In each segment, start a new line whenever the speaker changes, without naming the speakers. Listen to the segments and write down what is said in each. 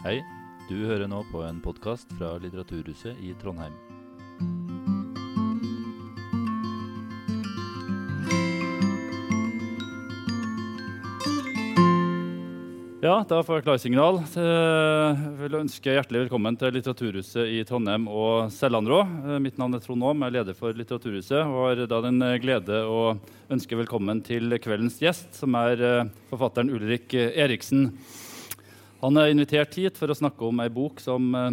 Hei, du hører nå på en podkast fra Litteraturhuset i Trondheim. Ja, da får jeg klarsignal. Jeg vil ønske hjertelig velkommen til Litteraturhuset i Trondheim og Sellandrå. Eh, Mitt navn er Trond Aam, jeg er leder for Litteraturhuset og har da den glede å ønske velkommen til kveldens gjest, som er eh, forfatteren Ulrik Eriksen. Han er invitert hit for å snakke om ei bok som, eh,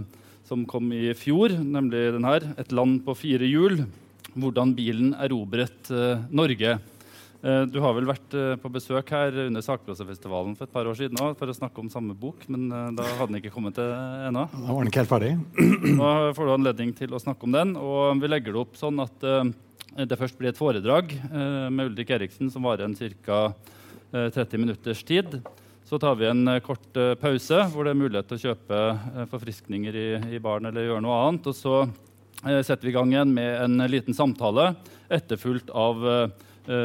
som kom i fjor, nemlig den her, 'Et land på fire hjul'. Hvordan bilen erobret eh, Norge. Eh, Du har vel vært eh, på besøk her under Sakprosafestivalen for et par år siden også, for å snakke om samme bok, men da hadde den ikke kommet til ennå.
Da var den ikke helt ferdig.
Nå får du anledning til å snakke om den, og vi legger det opp sånn at det først blir et foredrag med Ulrik Eriksen som varer en ca. 30 minutters tid. Så tar vi en eh, kort eh, pause hvor det er mulighet til å kjøpe eh, forfriskninger i, i baren eller gjøre noe annet. Og så setter vi i gang igjen med en liten samtale etterfulgt av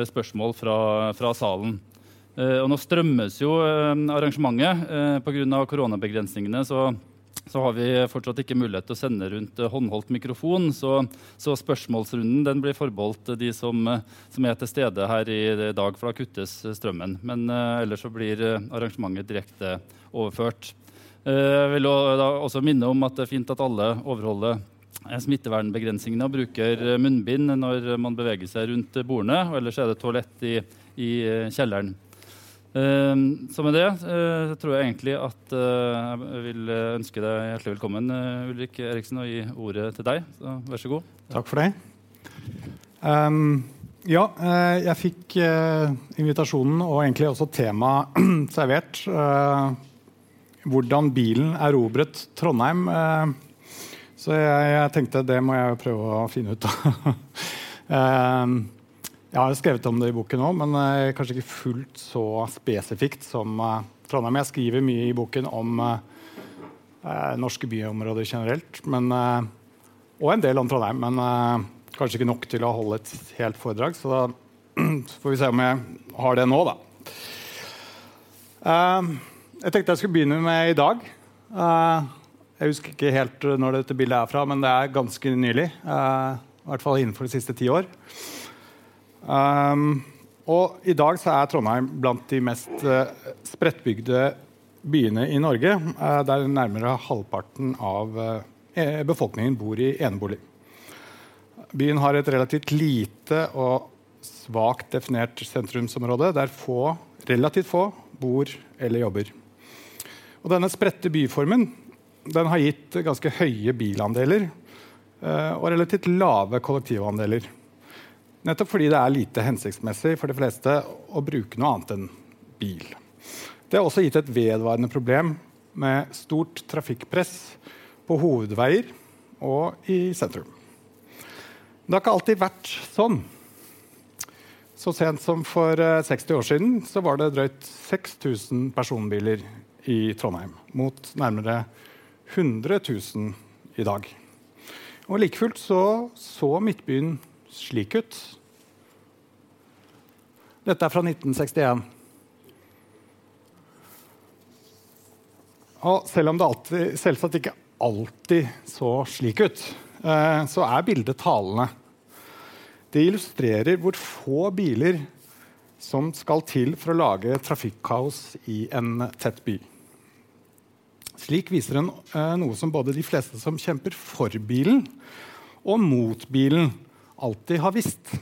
spørsmål fra, fra salen. Og nå strømmes jo arrangementet. Pga. koronabegrensningene så, så har vi fortsatt ikke mulighet til å sende rundt eh, håndholdt mikrofon. Så, så spørsmålsrunden den blir forbeholdt de som, eh, som er til stede her i dag, for da kuttes eh, strømmen. Men uh, ellers så blir eh, arrangementet direkte overført. Eh, Jeg vil også, minne om at det er fint at alle overholder eh, smittevernbegrensningene og bruker eh, munnbind når man beveger seg rundt eh, bordene. Og ellers er det toalett i, i eh, kjelleren. Eh, så med det eh, så tror jeg egentlig at eh, jeg vil eh, ønske deg hjertelig velkommen, Ulrik Eriksen, og gi ordet til deg. Så vær så god.
Takk for det. Um, ja, jeg fikk invitasjonen og egentlig også temaet servert. hvordan bilen erobret Trondheim. så jeg, tenkte det må jeg prøve å finne ut av. um, jeg har skrevet om det i boken òg, men eh, kanskje ikke fullt så spesifikt som eh, Trondheim. Jeg skriver mye i boken om eh, eh, norske byområder generelt, men, eh, og en del om Trondheim. Men eh, kanskje ikke nok til å holde et helt foredrag, så da så får vi se om jeg har det nå, da. Jeg tenkte jeg skulle begynne med i dag. Jeg husker ikke helt når dette bildet er fra, men det er ganske nylig. I hvert fall innenfor de siste ti år. Um, og i dag så er Trondheim blant de mest uh, spredtbygde byene i Norge. uh, der nærmere halvparten av uh, befolkningen bor i enebolig. Byen har et relativt lite og svakt definert sentrumsområde der få, relativt få bor eller jobber. Og denne spredte byformen den har gitt ganske høye bilandeler og relativt lave kollektivandeler. Nettopp fordi det er lite hensiktsmessig for de fleste å bruke noe annet enn bil. Det har også gitt et vedvarende problem med stort trafikkpress på hovedveier og i sentrum. Det har ikke alltid vært sånn. Så sent som for eh, 60 år siden var det drøyt 6000 personbiler i Trondheim, mot nærmere 100 000 i dag. Og like fullt så, så Midtbyen slik ut. Dette er fra 1961. Og selv om det alltid, selvsagt ikke alltid så slik ut, eh, så er bildet talende. Det illustrerer hvor få biler som skal til for å lage trafikkaos i en tett by. Slik viser den eh, noe som både de fleste som kjemper for bilen og mot bilen, alltid har visst.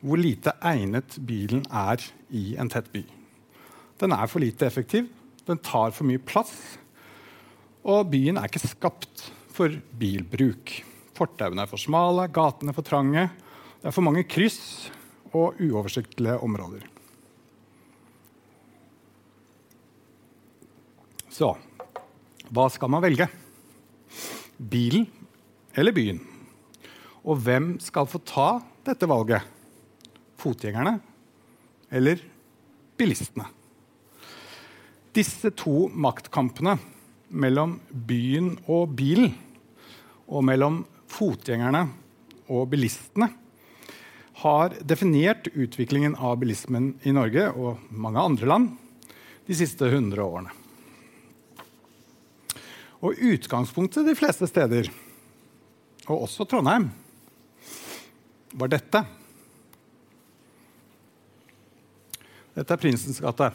Hvor lite egnet bilen er i en tett by. Den er for lite effektiv, den tar for mye plass, og byen er ikke skapt for bilbruk. Fortauene er for smale, gatene for trange, det er for mange kryss og uoversiktlige områder. Så hva skal man velge? Bilen eller byen? Og hvem skal få ta dette valget? Fotgjengerne eller bilistene? Disse to maktkampene mellom byen og bilen, og mellom fotgjengerne og bilistene, har definert utviklingen av bilismen i Norge og mange andre land de siste 100 årene. Og utgangspunktet de fleste steder, og også Trondheim, var dette. Dette er Prinsens gate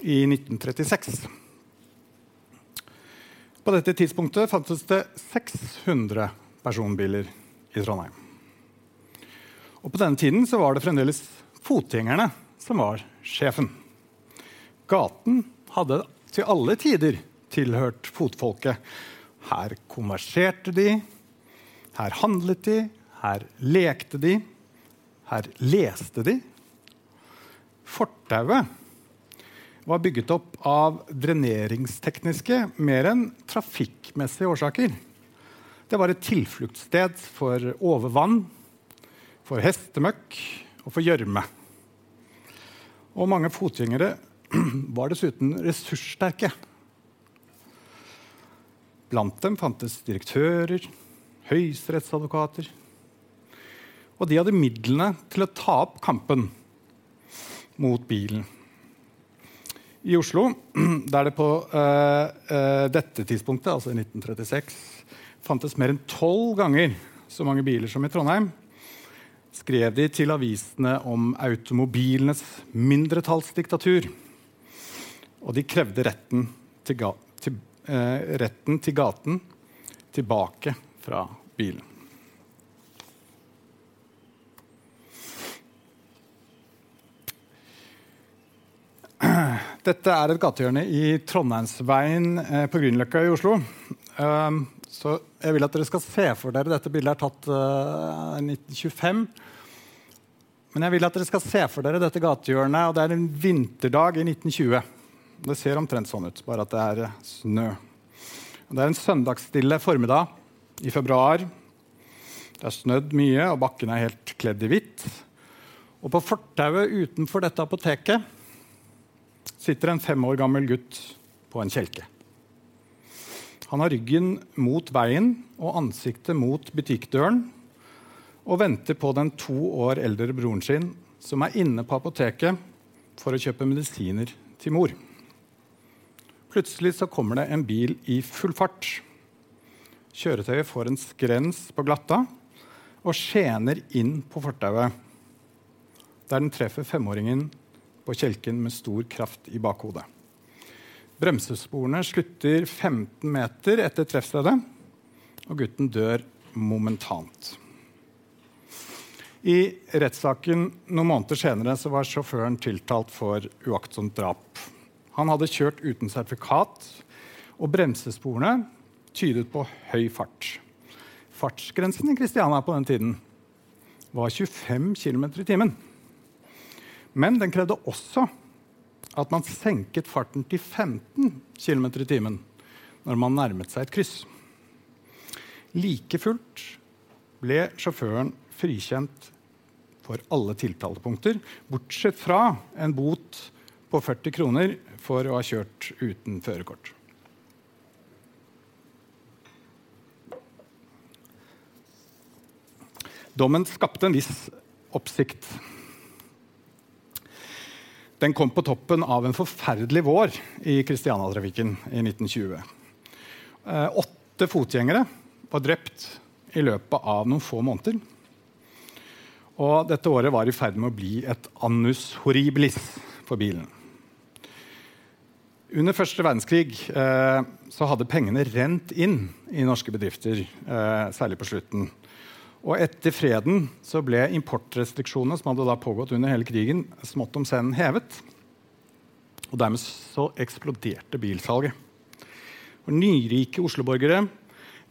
i 1936. På dette tidspunktet fantes det 600 personbiler i Trondheim. Og på denne tiden var det fremdeles fotgjengerne som var sjefen. Gaten hadde til alle tider tilhørt fotfolket. Her konverserte de, her handlet de, her lekte de, her leste de. Fortauet var bygget opp av dreneringstekniske mer enn trafikkmessige årsaker. Det var et tilfluktssted for overvann, for hestemøkk og for gjørme. Og mange fotgjengere var dessuten ressurssterke. Blant dem fantes direktører, høyesterettsadvokater. Og de hadde midlene til å ta opp kampen mot bilen. I Oslo, der det på uh, dette tidspunktet, altså i 1936, fantes mer enn tolv ganger så mange biler som i Trondheim, skrev de til avisene om automobilenes mindretallsdiktatur. Og de krevde retten til, ga til, uh, retten til gaten tilbake fra bilen. Dette er et gatehjørne i Trondheimsveien eh, på Grünerløkka i Oslo. Um, så jeg vil at dere skal se for dere Dette bildet er tatt uh, i 1925. Men jeg vil at dere skal se for dere dette gatehjørnet, og det er en vinterdag i 1920. Det ser omtrent sånn ut, bare at det er eh, snø. Det er en søndagsstille formiddag i februar. Det er snødd mye, og bakken er helt kledd i hvitt. Og på fortauet utenfor dette apoteket sitter en fem år gammel gutt på en kjelke. Han har ryggen mot veien og ansiktet mot butikkdøren og venter på den to år eldre broren sin, som er inne på apoteket for å kjøpe medisiner til mor. Plutselig så kommer det en bil i full fart. Kjøretøyet får en skrens på glatta og skjener inn på fortauet, der den treffer femåringen på kjelken med stor kraft i bakhodet. Bremsesporene slutter 15 meter etter treffstedet, og gutten dør momentant. I rettssaken noen måneder senere var sjåføren tiltalt for uaktsomt drap. Han hadde kjørt uten sertifikat, og bremsesporene tydet på høy fart. Fartsgrensen i Kristiania på den tiden var 25 km i timen. Men den krevde også at man senket farten til 15 km i timen når man nærmet seg et kryss. Like fullt ble sjåføren frikjent for alle tiltalepunkter, bortsett fra en bot på 40 kroner for å ha kjørt uten førerkort. Dommen skapte en viss oppsikt. Den kom på toppen av en forferdelig vår i Kristiania-trafikken i 1920. Eh, åtte fotgjengere var drept i løpet av noen få måneder. Og dette året var i ferd med å bli et annus horribilis for bilen. Under første verdenskrig eh, så hadde pengene rent inn i norske bedrifter, eh, særlig på slutten. Og etter freden så ble importrestriksjonene som hadde da pågått under hele krigen, smått om senn hevet. Og dermed så eksploderte bilsalget. Og nyrike osloborgere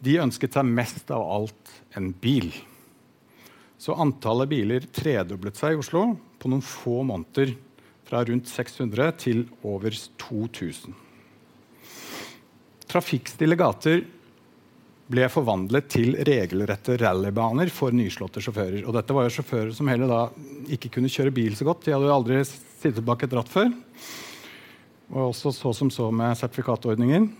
de ønsket seg mest av alt en bil. Så antallet biler tredoblet seg i Oslo på noen få måneder. Fra rundt 600 til over 2000. Trafikkstille gater ble forvandlet til regelrette rallybaner for nyslåtte sjåfører. Og dette var jo sjåfører som heller da ikke kunne kjøre bil så godt. De hadde jo aldri sittet bak et ratt før. Og også så som så med sertifikatordningen.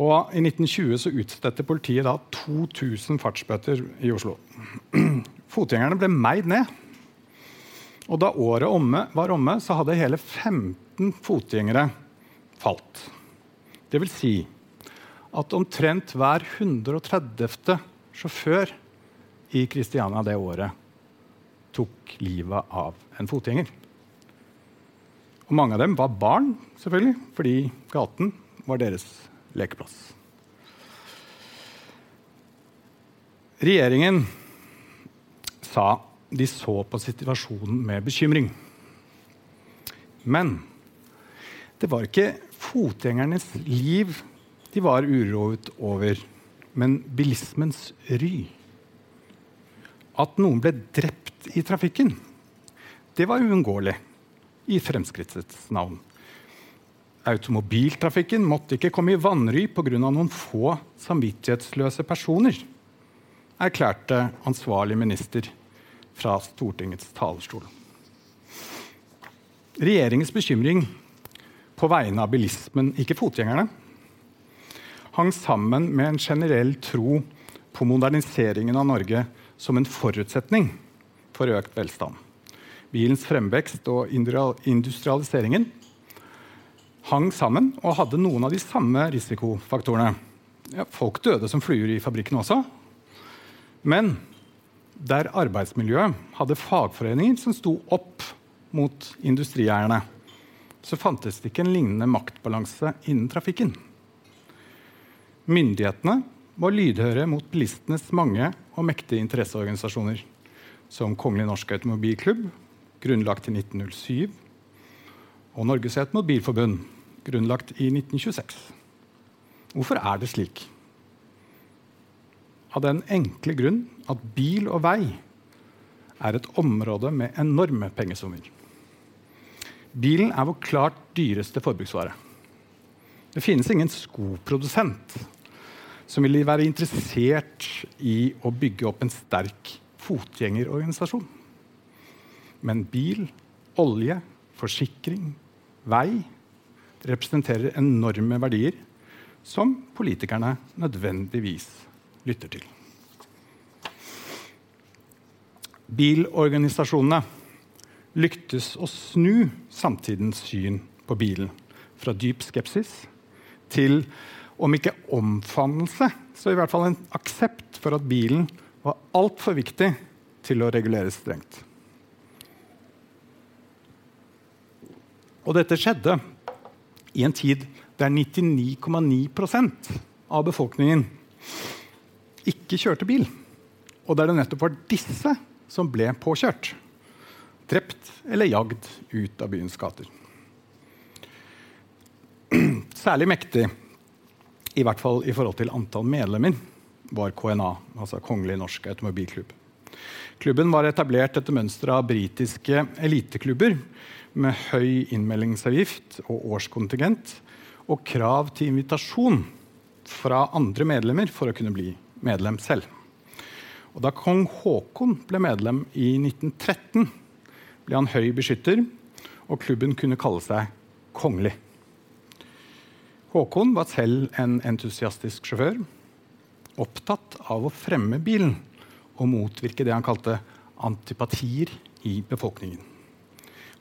Og I 1920 så utstedte politiet da 2000 fartsbøter i Oslo. Fotgjengerne ble meid ned. Og da året omme, var omme, så hadde hele 15 fotgjengere falt. Det vil si at omtrent hver 130. sjåfør i Kristiania det året tok livet av en fotgjenger. Og mange av dem var barn, selvfølgelig, fordi gaten var deres lekeplass. Regjeringen sa de så på situasjonen med bekymring. Men det var ikke fotgjengernes liv de var uroet over, men bilismens ry. At noen ble drept i trafikken, det var uunngåelig i Fremskrittets navn. Automobiltrafikken måtte ikke komme i vanry pga. noen få samvittighetsløse personer, erklærte ansvarlig minister fra Stortingets talerstol. Regjeringens bekymring på vegne av bilismen, ikke fotgjengerne, hang sammen med en generell tro på moderniseringen av Norge som en forutsetning for økt velstand. Bilens fremvekst og industrialiseringen hang sammen og hadde noen av de samme risikofaktorene. Ja, folk døde som fluer i fabrikken også. Men der arbeidsmiljøet hadde fagforeninger som sto opp mot industrieierne, så fantes det ikke en lignende maktbalanse innen trafikken. Myndighetene må lydhøre mot bilistenes mange og mektige interesseorganisasjoner, som Kongelig norsk automobilklubb, grunnlagt i 1907, og Norges Automobilforbund, grunnlagt i 1926. Hvorfor er det slik? Av den enkle grunn at bil og vei er et område med enorme pengesummer. Bilen er vår klart dyreste forbruksvare. Det finnes ingen skoprodusent som vil være interessert i å bygge opp en sterk fotgjengerorganisasjon. Men bil, olje, forsikring, vei representerer enorme verdier som politikerne nødvendigvis lytter til. Bilorganisasjonene lyktes å snu samtidens syn på bilen fra dyp skepsis til om ikke omfavnelse, så i hvert fall en aksept for at bilen var altfor viktig til å reguleres strengt. Og dette skjedde i en tid der 99,9% av befolkningen ikke kjørte bil. Og der det nettopp var disse som ble påkjørt. Drept eller jagd ut av byens gater. Særlig mektig, i hvert fall i forhold til antall medlemmer, var KNA, altså Kongelig norsk automobilklubb. Klubben var etablert etter mønster av britiske eliteklubber med høy innmeldingsavgift og årskontingent og krav til invitasjon fra andre medlemmer for å kunne bli medlem selv. Og da kong Haakon ble medlem i 1913, ble han høy beskytter, og klubben kunne kalle seg kongelig. Håkon var selv en entusiastisk sjåfør, opptatt av å fremme bilen og motvirke det han kalte antipatier i befolkningen.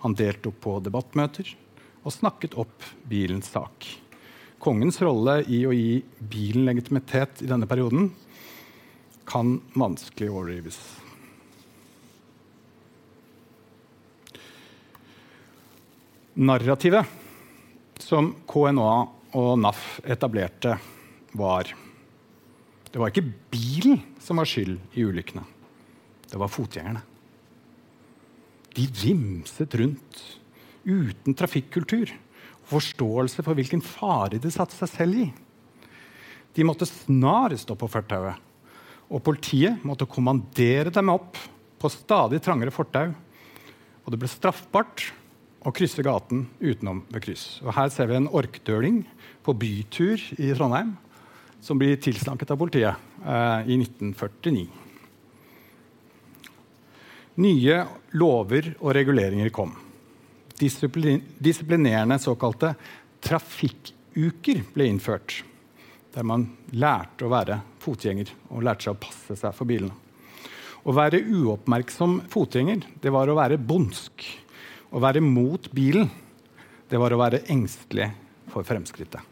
Han deltok på debattmøter og snakket opp bilens sak. Kongens rolle i å gi bilen legitimitet i denne perioden kan vanskelig overdrives. Narrativet som KNA og NAF etablerte, var Det var ikke bilen som var skyld i ulykkene. Det var fotgjengerne. De vimset rundt uten trafikkultur og forståelse for hvilken fare de satte seg selv i. De måtte snarest opp på fortauet, og politiet måtte kommandere dem opp på stadig trangere fortau. Og det ble straffbart å krysse gaten utenom ved kryss. Og her ser vi en orkdøling på bytur i Trondheim som blir tilsnakket av politiet eh, i 1949. Nye lover og reguleringer kom. Disiplinerende såkalte trafikkuker ble innført. Der man lærte å være fotgjenger og lærte seg å passe seg for bilene. Å være uoppmerksom fotgjenger det var å være bondsk. Å være mot bilen, det var å være engstelig for fremskrittet.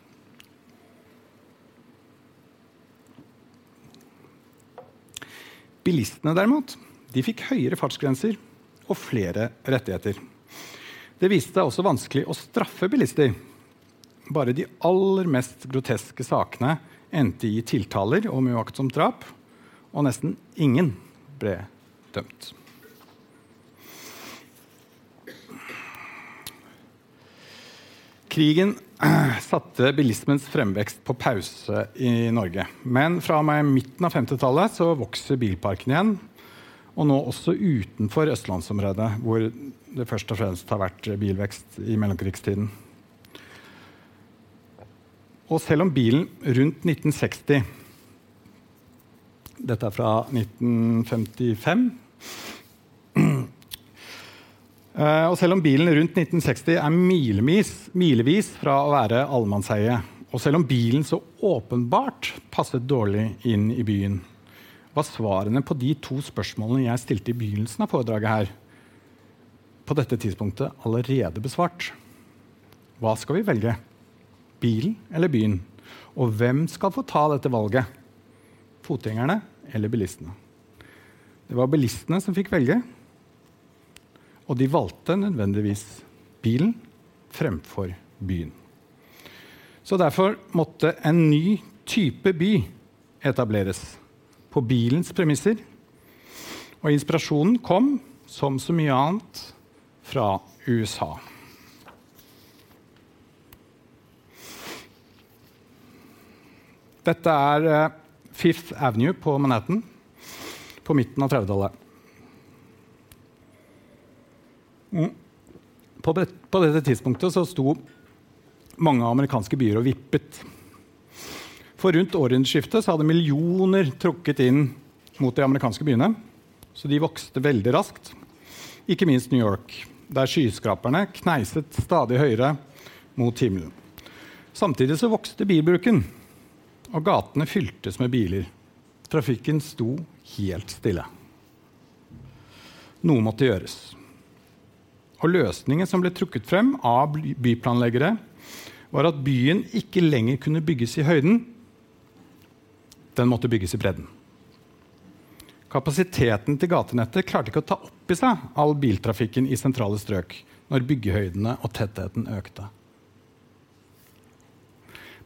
Bilistene derimot, de fikk høyere fartsgrenser og flere rettigheter. Det viste seg også vanskelig å straffe bilister. Bare de aller mest groteske sakene endte i tiltaler om uaktsomt drap, og nesten ingen ble dømt. Krigen satte bilismens fremvekst på pause i Norge. Men fra midten av 50-tallet så vokser bilparken igjen. Og nå også utenfor østlandsområdet, hvor det først og fremst har vært bilvekst i mellomkrigstiden. Og selv om bilen rundt 1960 Dette er fra 1955 Eh, og selv om bilen rundt 1960 er milevis fra å være allemannseie, og selv om bilen så åpenbart passet dårlig inn i byen, var svarene på de to spørsmålene jeg stilte i begynnelsen av foredraget her, på dette tidspunktet allerede besvart. Hva skal vi velge? Bilen eller byen? Og hvem skal få ta dette valget? Fotgjengerne eller bilistene? Det var bilistene som fikk velge, og de valgte nødvendigvis bilen fremfor byen. Så derfor måtte en ny type by etableres på bilens premisser. Og inspirasjonen kom, som så mye annet, fra USA. Dette er eh, Fifth Avenue på Manhattan på midten av 30-tallet. På, på, dette tidspunktet så sto mange amerikanske byer og vippet. For rundt århundreskiftet hadde millioner trukket inn mot de amerikanske byene. Så de vokste veldig raskt. Ikke minst New York, der skyskraperne kneiset stadig høyere mot himmelen. Samtidig så vokste bilbruken, og gatene fyltes med biler. Trafikken sto helt stille. Noe måtte gjøres. Og løsningen som ble trukket frem av byplanleggere, var at byen ikke lenger kunne bygges i høyden. Den måtte bygges i bredden. Kapasiteten til gatenettet klarte ikke å ta opp i seg all biltrafikken i sentrale strøk når byggehøydene og tettheten økte.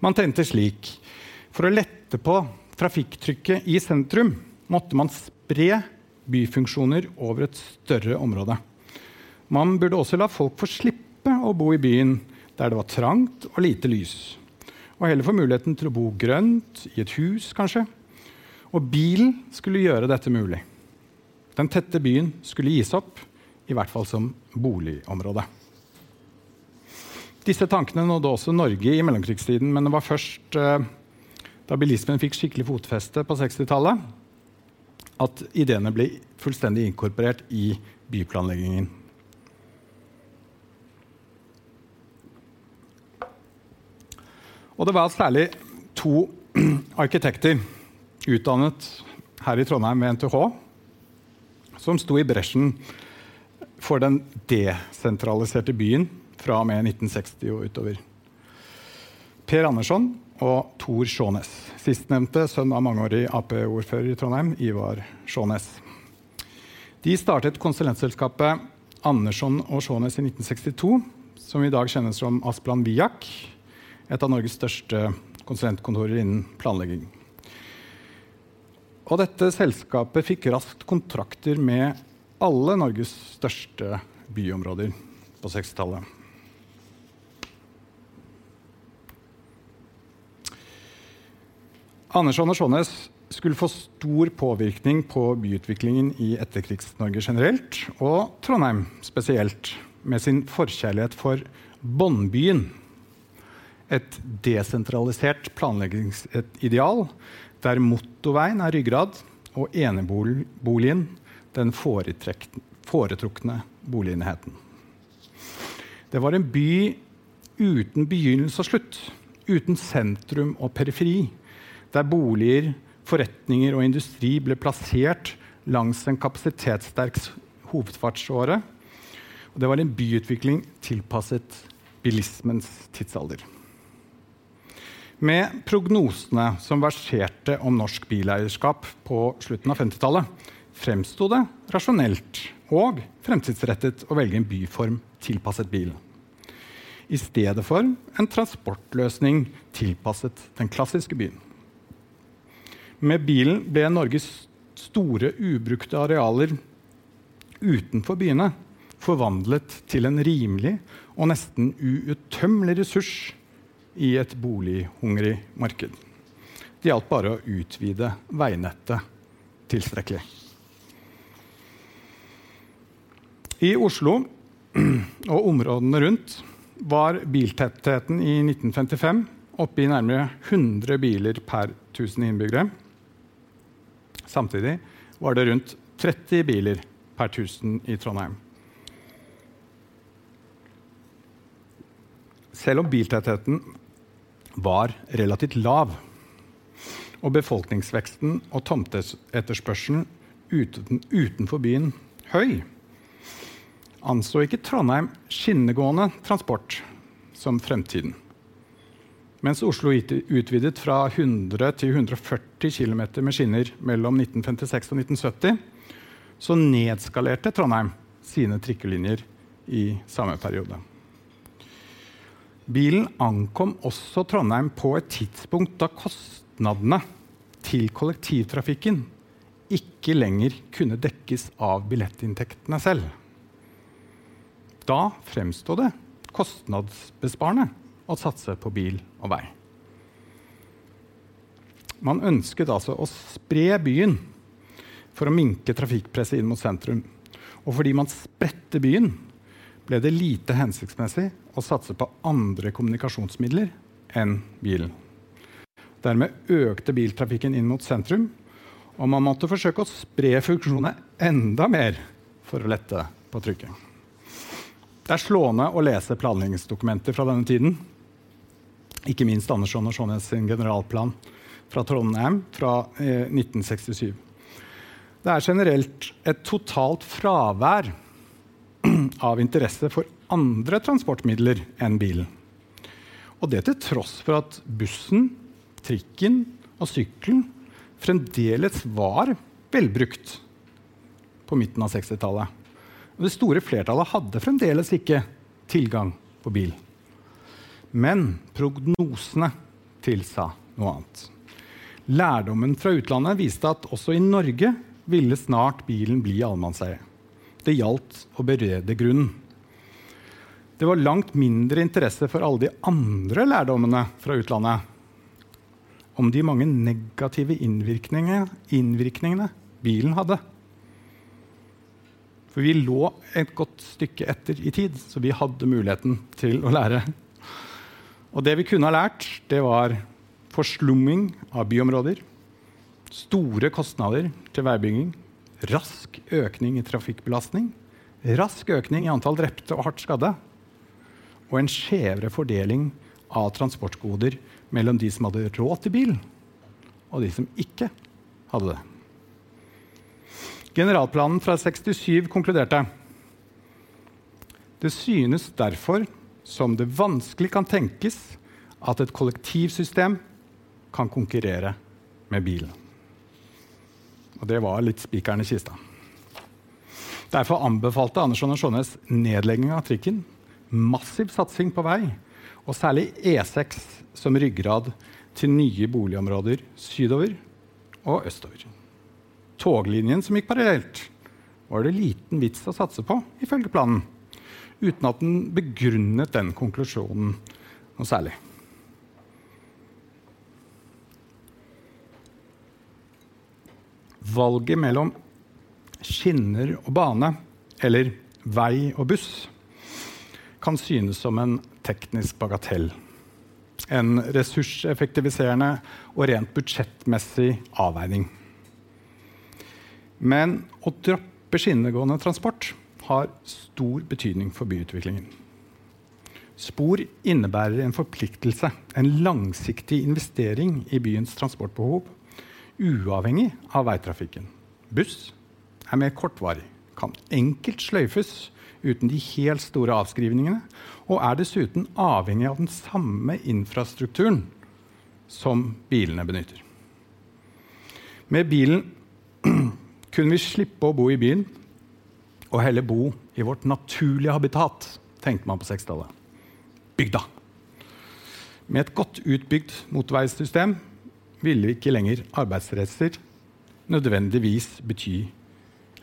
Man tenkte slik For å lette på trafikktrykket i sentrum måtte man spre byfunksjoner over et større område. Man burde også la folk få slippe å bo i byen der det var trangt og lite lys. Og heller få muligheten til å bo grønt, i et hus kanskje. Og bilen skulle gjøre dette mulig. Den tette byen skulle gis opp, i hvert fall som boligområde. Disse tankene nådde også Norge i mellomkrigstiden, men det var først eh, da bilismen fikk skikkelig fotfeste på 60-tallet, at ideene ble fullstendig inkorporert i byplanleggingen. Og det var særlig to arkitekter utdannet her i Trondheim med NTH som sto i bresjen for den desentraliserte byen fra og med 1960 og utover. Per Andersson og Tor Sjånes. Sistnevnte sønn av mangeårig Ap-ordfører i Trondheim, Ivar Sjånes. De startet konsulentselskapet Andersson og Sjånes i 1962, som i dag kjennes som Asplan Viak, et av Norges største konsulentkontorer innen planlegging. Og dette selskapet fikk raskt kontrakter med alle Norges største byområder på 60-tallet. Andersson og Skjånes skulle få stor påvirkning på byutviklingen i Etterkrigs-Norge generelt, og Trondheim spesielt, med sin forkjærlighet for Båndbyen et desentralisert planleggingsideal der motorveien er ryggrad og eneboligen den foretrukne boligenheten. Det var en by uten begynnelse og slutt, uten sentrum og periferi, der boliger, forretninger og industri ble plassert langs en kapasitetssterk hovedfartsåre. Og det var en byutvikling tilpasset bilismens tidsalder. Med prognosene som verserte om norsk bileierskap på slutten av 50-tallet, fremsto det rasjonelt og fremtidsrettet å velge en byform tilpasset bilen. I stedet for en transportløsning tilpasset den klassiske byen. Med bilen ble Norges store ubrukte arealer utenfor byene forvandlet til en rimelig og nesten uuttømmelig ressurs i et bolighungrig marked. Det gjaldt bare å utvide veinettet tilstrekkelig. I Oslo og områdene rundt var biltettheten i 1955 oppe i nærmere 100 biler per 1000 innbyggere. Samtidig var det rundt 30 biler per 1000 i Trondheim. Selv om biltettheten var relativt lav og befolkningsveksten og tomteetterspørselen uten, utenfor byen høy, anså ikke Trondheim skinnegående transport som fremtiden. Mens Oslo utvidet fra 100 til 140 km med skinner mellom 1956 og 1970, så nedskalerte Trondheim sine trikkelinjer i samme periode. Bilen ankom også Trondheim på et tidspunkt da kostnadene til kollektivtrafikken ikke lenger kunne dekkes av billettinntektene selv. Da fremstod det kostnadsbesparende å satse på bil og vei. Man ønsket altså å spre byen for å minke trafikkpresset inn mot sentrum. Og fordi man spredte byen, ble det lite hensiktsmessig å satse på andre kommunikasjonsmidler enn bilen. Dermed økte biltrafikken inn mot sentrum, og man måtte forsøke å spre funksjonene enda mer for å lette på trykket. Det er slående å lese planleggingsdokumenter fra denne tiden. Ikke minst Andersson og Skjånes sin generalplan fra Trondheim fra eh, 1967. Det er generelt et totalt fravær av interesse for andre transportmidler enn bilen. Og det til tross for at bussen, trikken og sykkelen fremdeles var velbrukt på midten av 60-tallet. Og det store flertallet hadde fremdeles ikke tilgang på bil. Men prognosene tilsa noe annet. Lærdommen fra utlandet viste at også i Norge ville snart bilen bli allemannseie. Det gjaldt å berede grunnen. Det var langt mindre interesse for alle de andre lærdommene fra utlandet. Om de mange negative innvirkningene, innvirkningene bilen hadde. For vi lå et godt stykke etter i tid, så vi hadde muligheten til å lære. Og det vi kunne ha lært, det var forslumming av byområder, store kostnader til veibygging, rask økning i trafikkbelastning, rask økning i antall drepte og hardt skadde, og en skjevere fordeling av transportgoder mellom de som hadde råd til bil, og de som ikke hadde det. Generalplanen fra 67 konkluderte. Det synes derfor som det vanskelig kan tenkes at et kollektivsystem kan konkurrere med bilen. Og det var litt spikeren i kista. Derfor anbefalte Andersson og Skjånes nedlegging av trikken, massiv satsing på vei, og særlig E6 som ryggrad til nye boligområder sydover og østover toglinjen som gikk parallelt, var det liten vits å satse på, ifølge planen, uten at den begrunnet den konklusjonen noe særlig. Valget mellom skinner og bane eller vei og buss kan synes som en teknisk bagatell. En ressurseffektiviserende og rent budsjettmessig avveining. Men å droppe skinnegående transport har stor betydning for byutviklingen. Spor innebærer en forpliktelse, en langsiktig investering i byens transportbehov, uavhengig av veitrafikken. Buss er mer kortvarig, kan enkelt sløyfes uten de helt store avskrivningene, og er dessuten avhengig av den samme infrastrukturen som bilene benytter. Med bilen kunne vi slippe å bo i byen og heller bo i vårt naturlige habitat, tenkte man på 60-tallet. Bygda. Med et godt utbygd motorveissystem ville ikke lenger arbeidsreiser nødvendigvis bety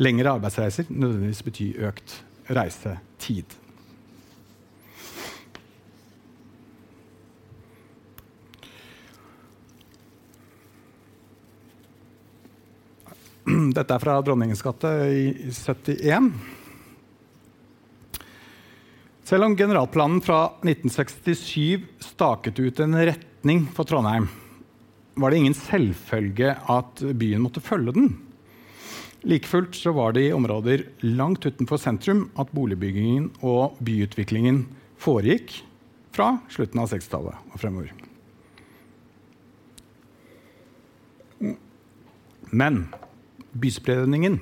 lengre arbeidsreiser nødvendigvis bety økt reisetid. Dette er fra Dronningens gate i 71. Selv om generalplanen fra 1967 staket ut en retning for Trondheim, var det ingen selvfølge at byen måtte følge den. Like fullt så var det i områder langt utenfor sentrum at boligbyggingen og byutviklingen foregikk fra slutten av 60-tallet og fremover. Men byspredningen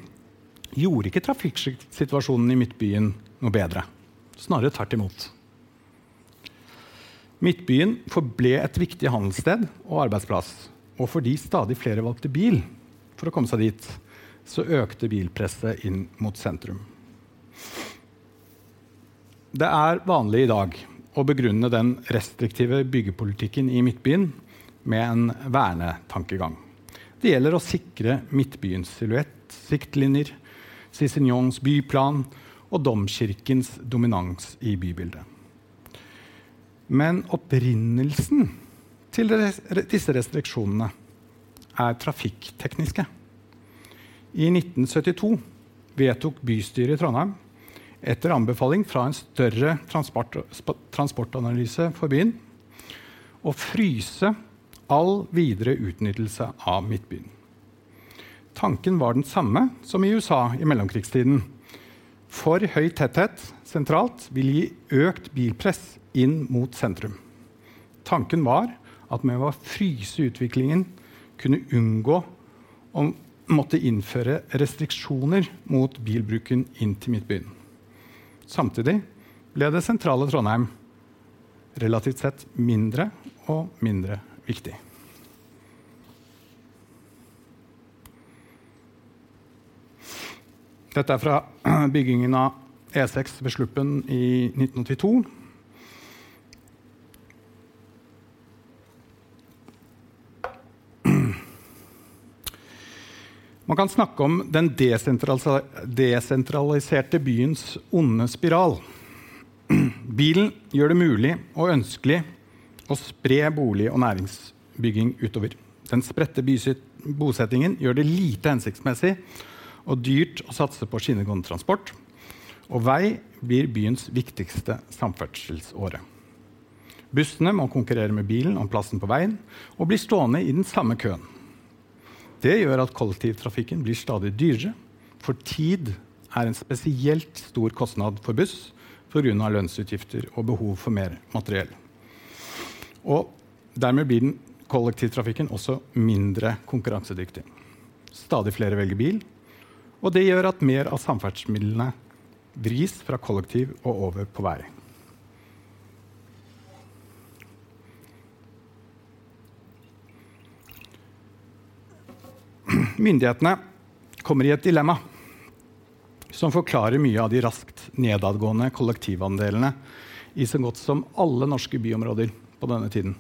gjorde ikke trafikksituasjonen i Midtbyen noe bedre. Snarere tvert imot. Midtbyen forble et viktig handelssted og arbeidsplass. Og fordi stadig flere valgte bil for å komme seg dit, så økte bilpresset inn mot sentrum. Det er vanlig i dag å begrunne den restriktive byggepolitikken i Midtbyen med en vernetankegang. Det gjelder å sikre Midtbyens silhuett, siktlinjer, Cicignons byplan og domkirkens dominans i bybildet. Men opprinnelsen til disse restriksjonene er trafikktekniske. I 1972 vedtok bystyret i Trondheim etter anbefaling fra en større transport, transportanalyse for byen å fryse all videre utnyttelse av Midtbyen. Tanken var den samme som i USA i mellomkrigstiden. For høy tetthet sentralt vil gi økt bilpress inn mot sentrum. Tanken var at med å fryse utviklingen kunne unngå å måtte innføre restriksjoner mot bilbruken inn til Midtbyen. Samtidig ble det sentrale Trondheim relativt sett mindre og mindre viktig. Dette er fra byggingen av E6 ved Sluppen i 1982. Man kan snakke om den desentraliserte byens onde spiral. Bilen gjør det mulig og ønskelig å spre bolig- og næringsbygging utover. Den spredte bosettingen gjør det lite hensiktsmessig og dyrt å satse på skinnegående transport. Og vei blir byens viktigste samferdselsåre. Bussene må konkurrere med bilen om plassen på veien og blir stående i den samme køen. Det gjør at kollektivtrafikken blir stadig dyrere, for tid er en spesielt stor kostnad for buss pga. lønnsutgifter og behov for mer materiell. Og dermed blir kollektivtrafikken også mindre konkurransedyktig. Stadig flere velger bil, og det gjør at mer av samferdselsmidlene vris fra kollektiv og over på vei. Myndighetene kommer i et dilemma som forklarer mye av de raskt nedadgående kollektivandelene i så godt som alle norske byområder på denne tiden.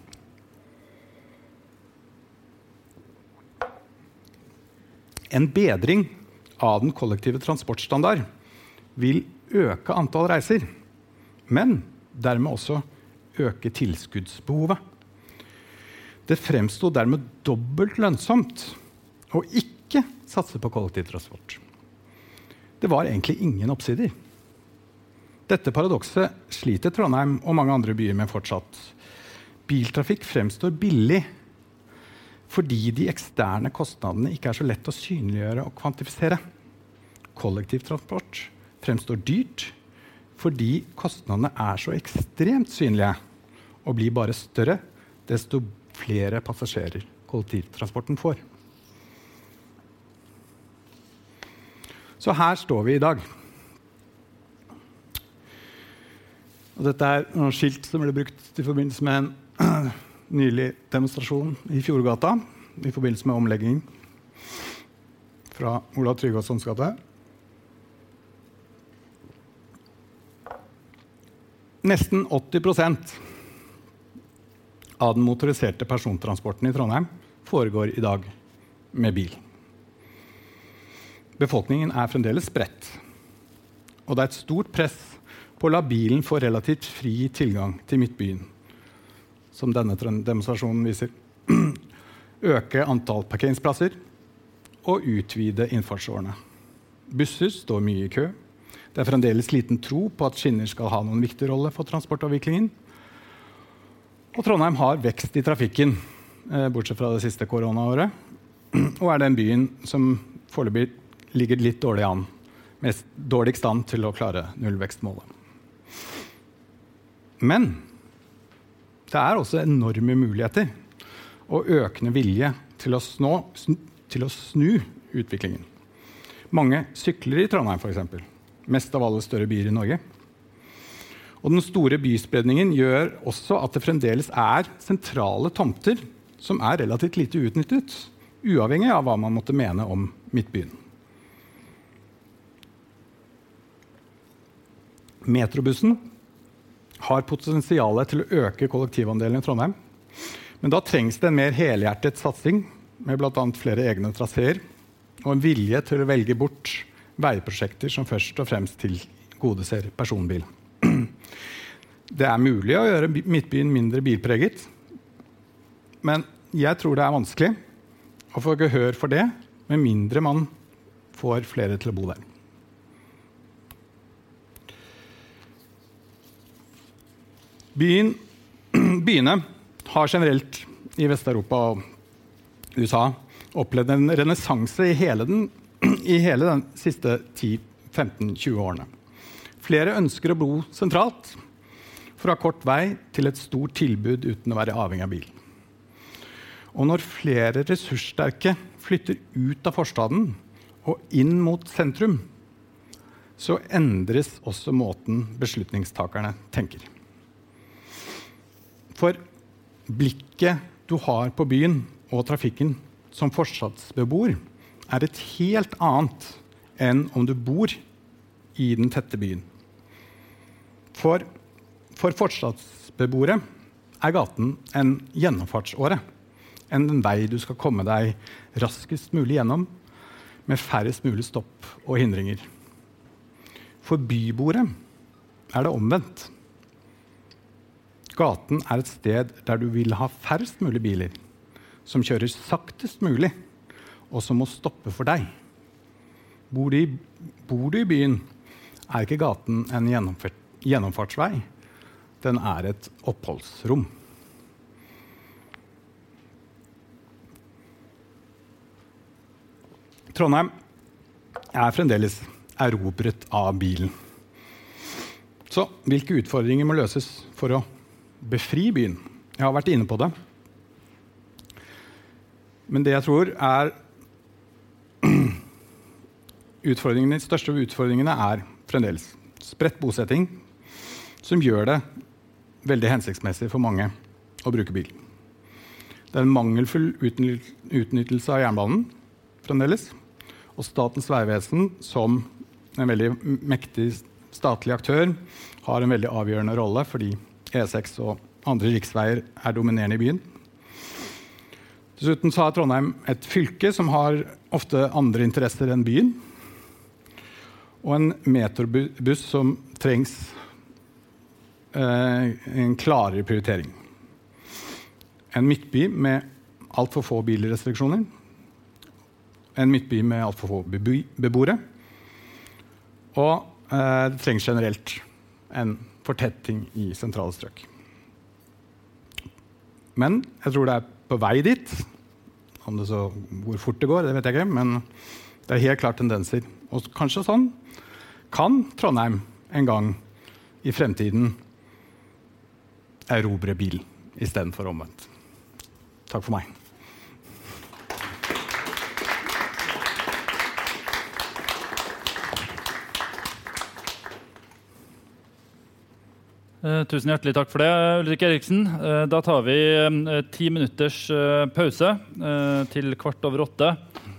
En bedring av den kollektive transportstandard vil øke antall reiser, men dermed også øke tilskuddsbehovet. Det fremsto dermed dobbelt lønnsomt å ikke satse på kollektivtransport. Det var egentlig ingen oppsider. Dette paradokset sliter Trondheim og mange andre byer med fortsatt. Biltrafikk fremstår billig fordi de eksterne kostnadene ikke er så lett å synliggjøre og kvantifisere. Kollektivtransport fremstår dyrt fordi kostnadene er så ekstremt synlige og blir bare større desto flere passasjerer kollektivtransporten får. Så her står vi i dag. Og dette er noen skilt som ble brukt i forbindelse med en nylig demonstrasjon i Fjordgata i forbindelse med omlegging fra Olav Tryggvasons gate. Nesten 80% av den motoriserte persontransporten i Trondheim foregår i dag med bil. Befolkningen er fremdeles spredt, og det er et stort press på å la bilen få relativt fri tilgang til Midtbyen, som denne demonstrasjonen viser. Øke antall parkeringsplasser og utvide innfartsårene. Busser står mye i kø. Det er fremdeles liten tro på at skinner skal ha noen viktig rolle for transportavviklingen. Og Trondheim har vekst i trafikken, eh, bortsett fra det siste koronaåret. Og er den byen som foreløpig ligger litt dårlig an, mest dårligst an til å klare nullvekstmålet. Men det er også enorme muligheter og økende vilje til å, snå, til å snu utviklingen. Mange sykler i Trondheim, f.eks. Mest av alle større byer i Norge. Og den store byspredningen gjør også at det fremdeles er sentrale tomter som er relativt lite utnyttet, uavhengig av hva man måtte mene om Midtbyen. Metrobussen har potensial til å øke kollektivandelen i Trondheim. Men da trengs det en mer helhjertet satsing med bl.a. flere egne traseer og en vilje til å velge bort veiprosjekter som først og fremst tilgodeser personbil. Det er mulig å gjøre Midtbyen mindre bilpreget, men jeg tror det er vanskelig å få gehør for det med mindre man får flere til å bo der. Byen, byene har generelt i Vest-Europa og USA opplevd en renessanse i i hele den siste 10-15-20 årene. Flere ønsker å bo sentralt for å ha kort vei til et stort tilbud uten å være avhengig av bil. Og når flere ressurssterke flytter ut av forstaden og inn mot sentrum, så endres også måten beslutningstakerne tenker. For blikket du har på byen og trafikken som forstadsbeboer, er et helt annet enn om du bor i den tette byen. For, for forstadsbeboere er gaten en gjennomfartsåre. En vei du skal komme deg raskest mulig gjennom med færrest mulig stopp og hindringer. For byboere er det omvendt. Gaten er et sted der du vil ha færrest mulig biler, som kjører saktest mulig, og som må stoppe for deg. Bor du i, bor du i byen, er ikke gaten en gjennomfartsvei. Den er et oppholdsrom. Trondheim er fremdeles erobret av bilen. Så hvilke utfordringer må løses for å befri byen. Jeg har vært inne på det. Men det jeg tror er utfordringene, De største utfordringene er fremdeles spredt bosetting, som gjør det veldig hensiktsmessig for mange å bruke bil. Det er en mangelfull utnyttelse av jernbanen fremdeles. Og Statens vegvesen, som en veldig mektig statlig aktør, har en veldig avgjørende rolle fordi E6 og andre riksveier er dominerende i byen. Dessuten har Trondheim et fylke som har ofte andre interesser enn byen. Og en metrobuss som trengs eh, en klarere prioritering. En midtby med altfor få bilrestriksjoner. En midtby med altfor få beboere. Og eh, det trengs generelt en fortetting i sentrale strøk. Men jeg tror det er på vei dit. Om det så, hvor fort det går, det vet jeg ikke, men det er helt klart tendenser. Og kanskje sånn kan Trondheim en gang i fremtiden erobre bil istedenfor omvendt. Takk for meg.
Tusen hjertelig takk for det, Ulrik Eriksen. Eh, da tar vi eh, ti minutters eh, pause eh, til kvart over åtte.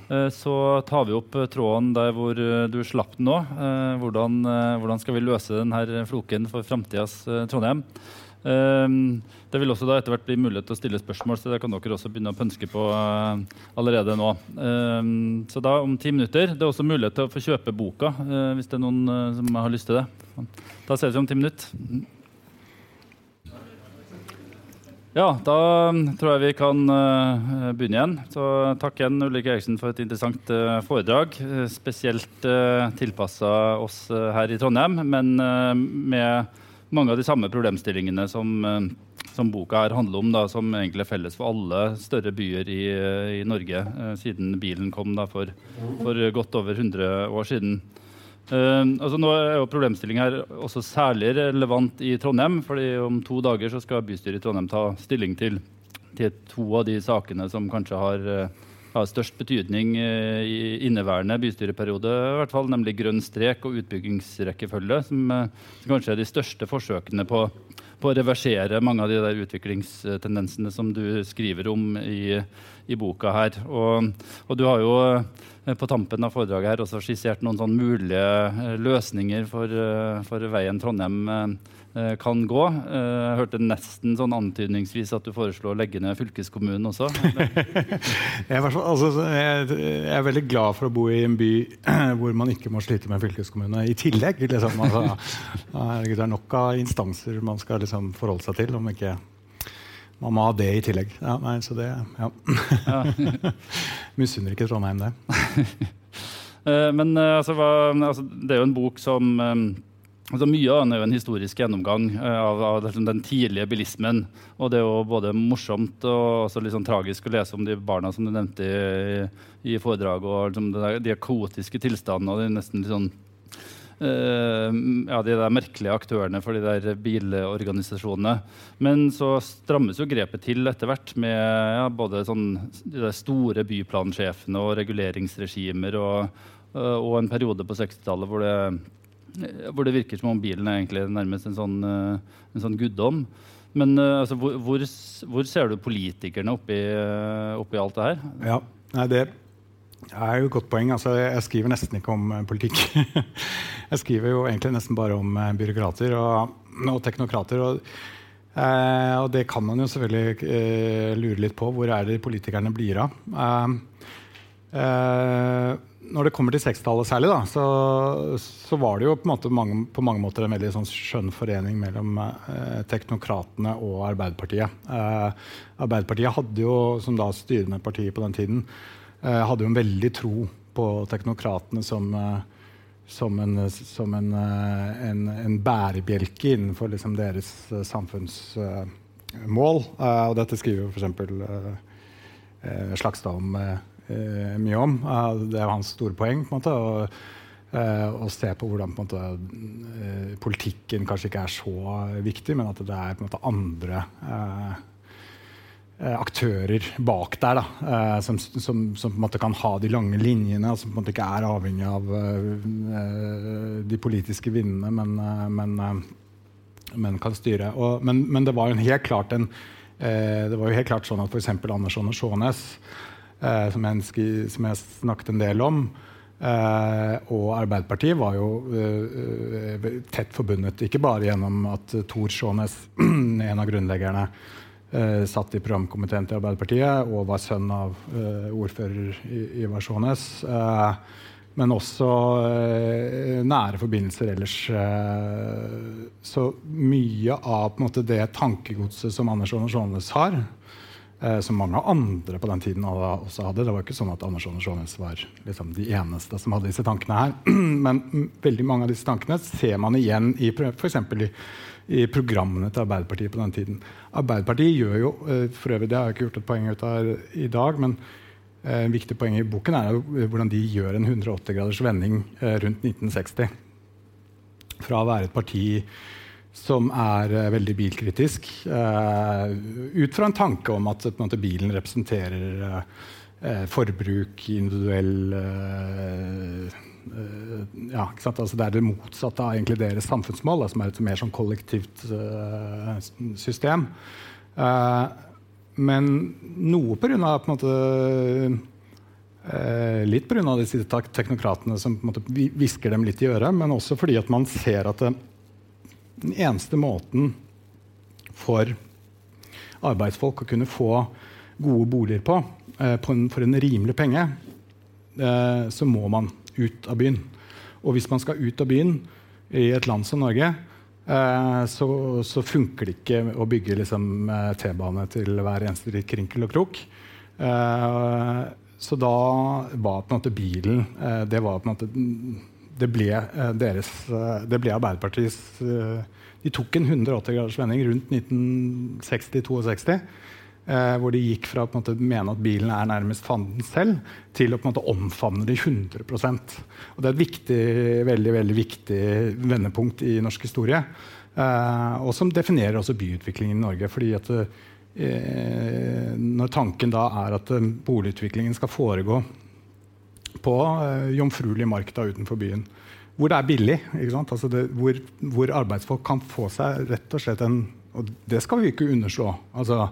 Eh, så tar vi opp tråden der hvor du slapp den nå. Hvordan, hvordan, skal vi løse denne floken for framtidas Trondheim? Det vil også da etter hvert bli mulighet til å stille spørsmål, så det kan dere også begynne å pønske på allerede nå. Så da om ti minutter. Det er også mulighet til å få kjøpe boka hvis det er noen som har lyst til det. Da ses vi om ti minutter. Ja, da um, tror jeg vi kan uh, begynne igjen. Så takk igjen Ulrik Eriksen for et interessant uh, foredrag. Uh, spesielt tilpassa oss her i Trondheim, men med mange av de samme problemstillingene som, som boka her handler om, da, som egentlig er felles for alle større byer i, i Norge, siden bilen kom da, for, for, godt over 100 år siden. Uh, altså nå er jo Problemstillinga også særlig relevant i Trondheim. fordi Om to dager så skal bystyret i Trondheim ta stilling til, til to av de sakene som kanskje har, uh, har størst betydning uh, i inneværende bystyreperiode, i hvert fall, nemlig grønn strek og utbyggingsrekkefølge, som, som kanskje er de største forsøkene på, på, å reversere mange av de der utviklingstendensene som du skriver om i, i boka her. Og, og du har jo Eh, på tampen av foredraget her også skissert noen sånn mulige eh, løsninger for, eh, for veien Trondheim kan gå. Jeg hørte nesten sånn antydningsvis at du foreslo å legge ned fylkeskommunen også.
jeg, er, altså, jeg, er veldig glad for å bo i en by hvor man ikke må slite med fylkeskommune i tillegg. Liksom. Altså, det er nok av instanser man skal liksom, forholde seg til. om ikke man må ha det i tillegg. Ja, nei, så det Ja. ja. Misunner ikke Trondheim det.
Eh, men eh, altså, hva, altså, det er jo en bok som altså, Mye av den er jo en historisk gjennomgang av, av, liksom den tidlige bilismen. Og det er jo både morsomt og litt sånn tragisk å lese om de barna som du nevnte i, i foredraget, og liksom, de kaotiske tilstandene og det er nesten litt sånn Uh, ja, de der merkelige aktørene for de der bilorganisasjonene. Men så strammes jo grepet til etter hvert med ja, både sånn, de store byplansjefene og reguleringsregimer og, uh, og en periode på 60-tallet hvor, hvor, det virker som om bilen er egentlig nærmest en sånn, uh, en sånn guddom. Men altså, hvor, hvor, hvor, ser du politikerne oppi, oppi alt det her?
Ja, Nei, det er jo et godt poeng. Altså, jeg skriver nesten ikke om politikk. jeg skriver jo egentlig nesten bare om byråkrater og, og teknokrater. Og, uh, og, det kan man jo selvfølgelig lure litt på. Hvor er det politikerne blir av? Når det kommer til 60-tallet særlig, da, så, så, var det jo på, mange, på mange måter en veldig sånn skjønn forening mellom teknokratene og Arbeiderpartiet. Arbeiderpartiet hadde jo, som da styrende parti på den tiden, eh, hadde jo en veldig tro på teknokratene som, eh, som, en, som en, eh, en, en, bærebjelke innenfor liksom, deres uh, samfunnsmål. Og dette skriver jo f.eks. Eh, Slagstad om, mye om. det er hans store poeng. på en måte, og, å se på hvordan på måte, politikken kanskje ikke er så viktig, men at det er på en måte andre Eh, aktører bak der da, eh, som, som, som, på en måte kan ha de lange linjene, og som på en måte ikke er avhengig av uh, de politiske vindene, men, uh, men, uh, men, kan styre. Og, men, men, det var jo helt klart en, det var jo helt klart sånn at f.eks. Andersson og Sjånes, som, som, jeg snakket en del om, og Arbeiderpartiet var jo tett forbundet. Ikke bare gjennom at Tor Sjånes, en av grunnleggerne, eh, satt i programkomiteen til Arbeiderpartiet og var sønn av eh, ordfører Ivar Sjånes. Eh, men også eh, nære forbindelser ellers. Eh, så mye av måte, det tankegodset som Anders Sjånes har, eh, som mange andre på den tiden også hadde. Det var ikke sånn at Anders og Sjånes var liksom, de eneste som hadde disse tankene her. Men veldig mange av disse tankene ser man igjen i f.eks. i i programmene til Arbeiderpartiet på den tiden. Arbeiderpartiet gjør jo eh, for øvrig, Det har jeg ikke gjort et poeng ut av i dag, men eh, en viktig poeng i boken er hvordan de gjør en 180 graders vending eh, rundt 1960. Fra å være et parti som er veldig bilkritisk, ut fra en tanke om at måte, bilen representerer forbruk, individuell uh, ja, altså Det er det motsatte av egentlig deres samfunnsmål, som er et mer sånn kollektivt uh, system. men noe på grunn av på en måte, litt pga. disse teknokratene som på hvisker dem litt i øret, men også fordi at man ser at det, den eneste måten for arbeidsfolk å kunne få gode boliger på, eh, på en, for en rimelig penge, eh, så må man ut av byen. Og hvis man skal ut av byen i et land som Norge, eh, så, så funker det ikke å bygge liksom, eh, T-bane til hver eneste krinkel og krok. Eh, så da var på en måte bilen eh, Det var på en måte det ble, deres, det ble Arbeiderpartiets De tok en 180 graders vending rundt 1960-62. Eh, hvor de gikk fra å mene at bilen er nærmest fanden selv, til å omfavne det 100% Og Det er et viktig, veldig, veldig viktig vendepunkt i norsk historie. Eh, og som definerer også byutviklingen i Norge. fordi at eh, Når tanken da er at eh, boligutviklingen skal foregå på eh, jomfruelig mark da utenfor byen, hvor det er billig, altså det, hvor, hvor arbeidsfolk kan få seg rett og slett en Og det skal vi ikke underslå. altså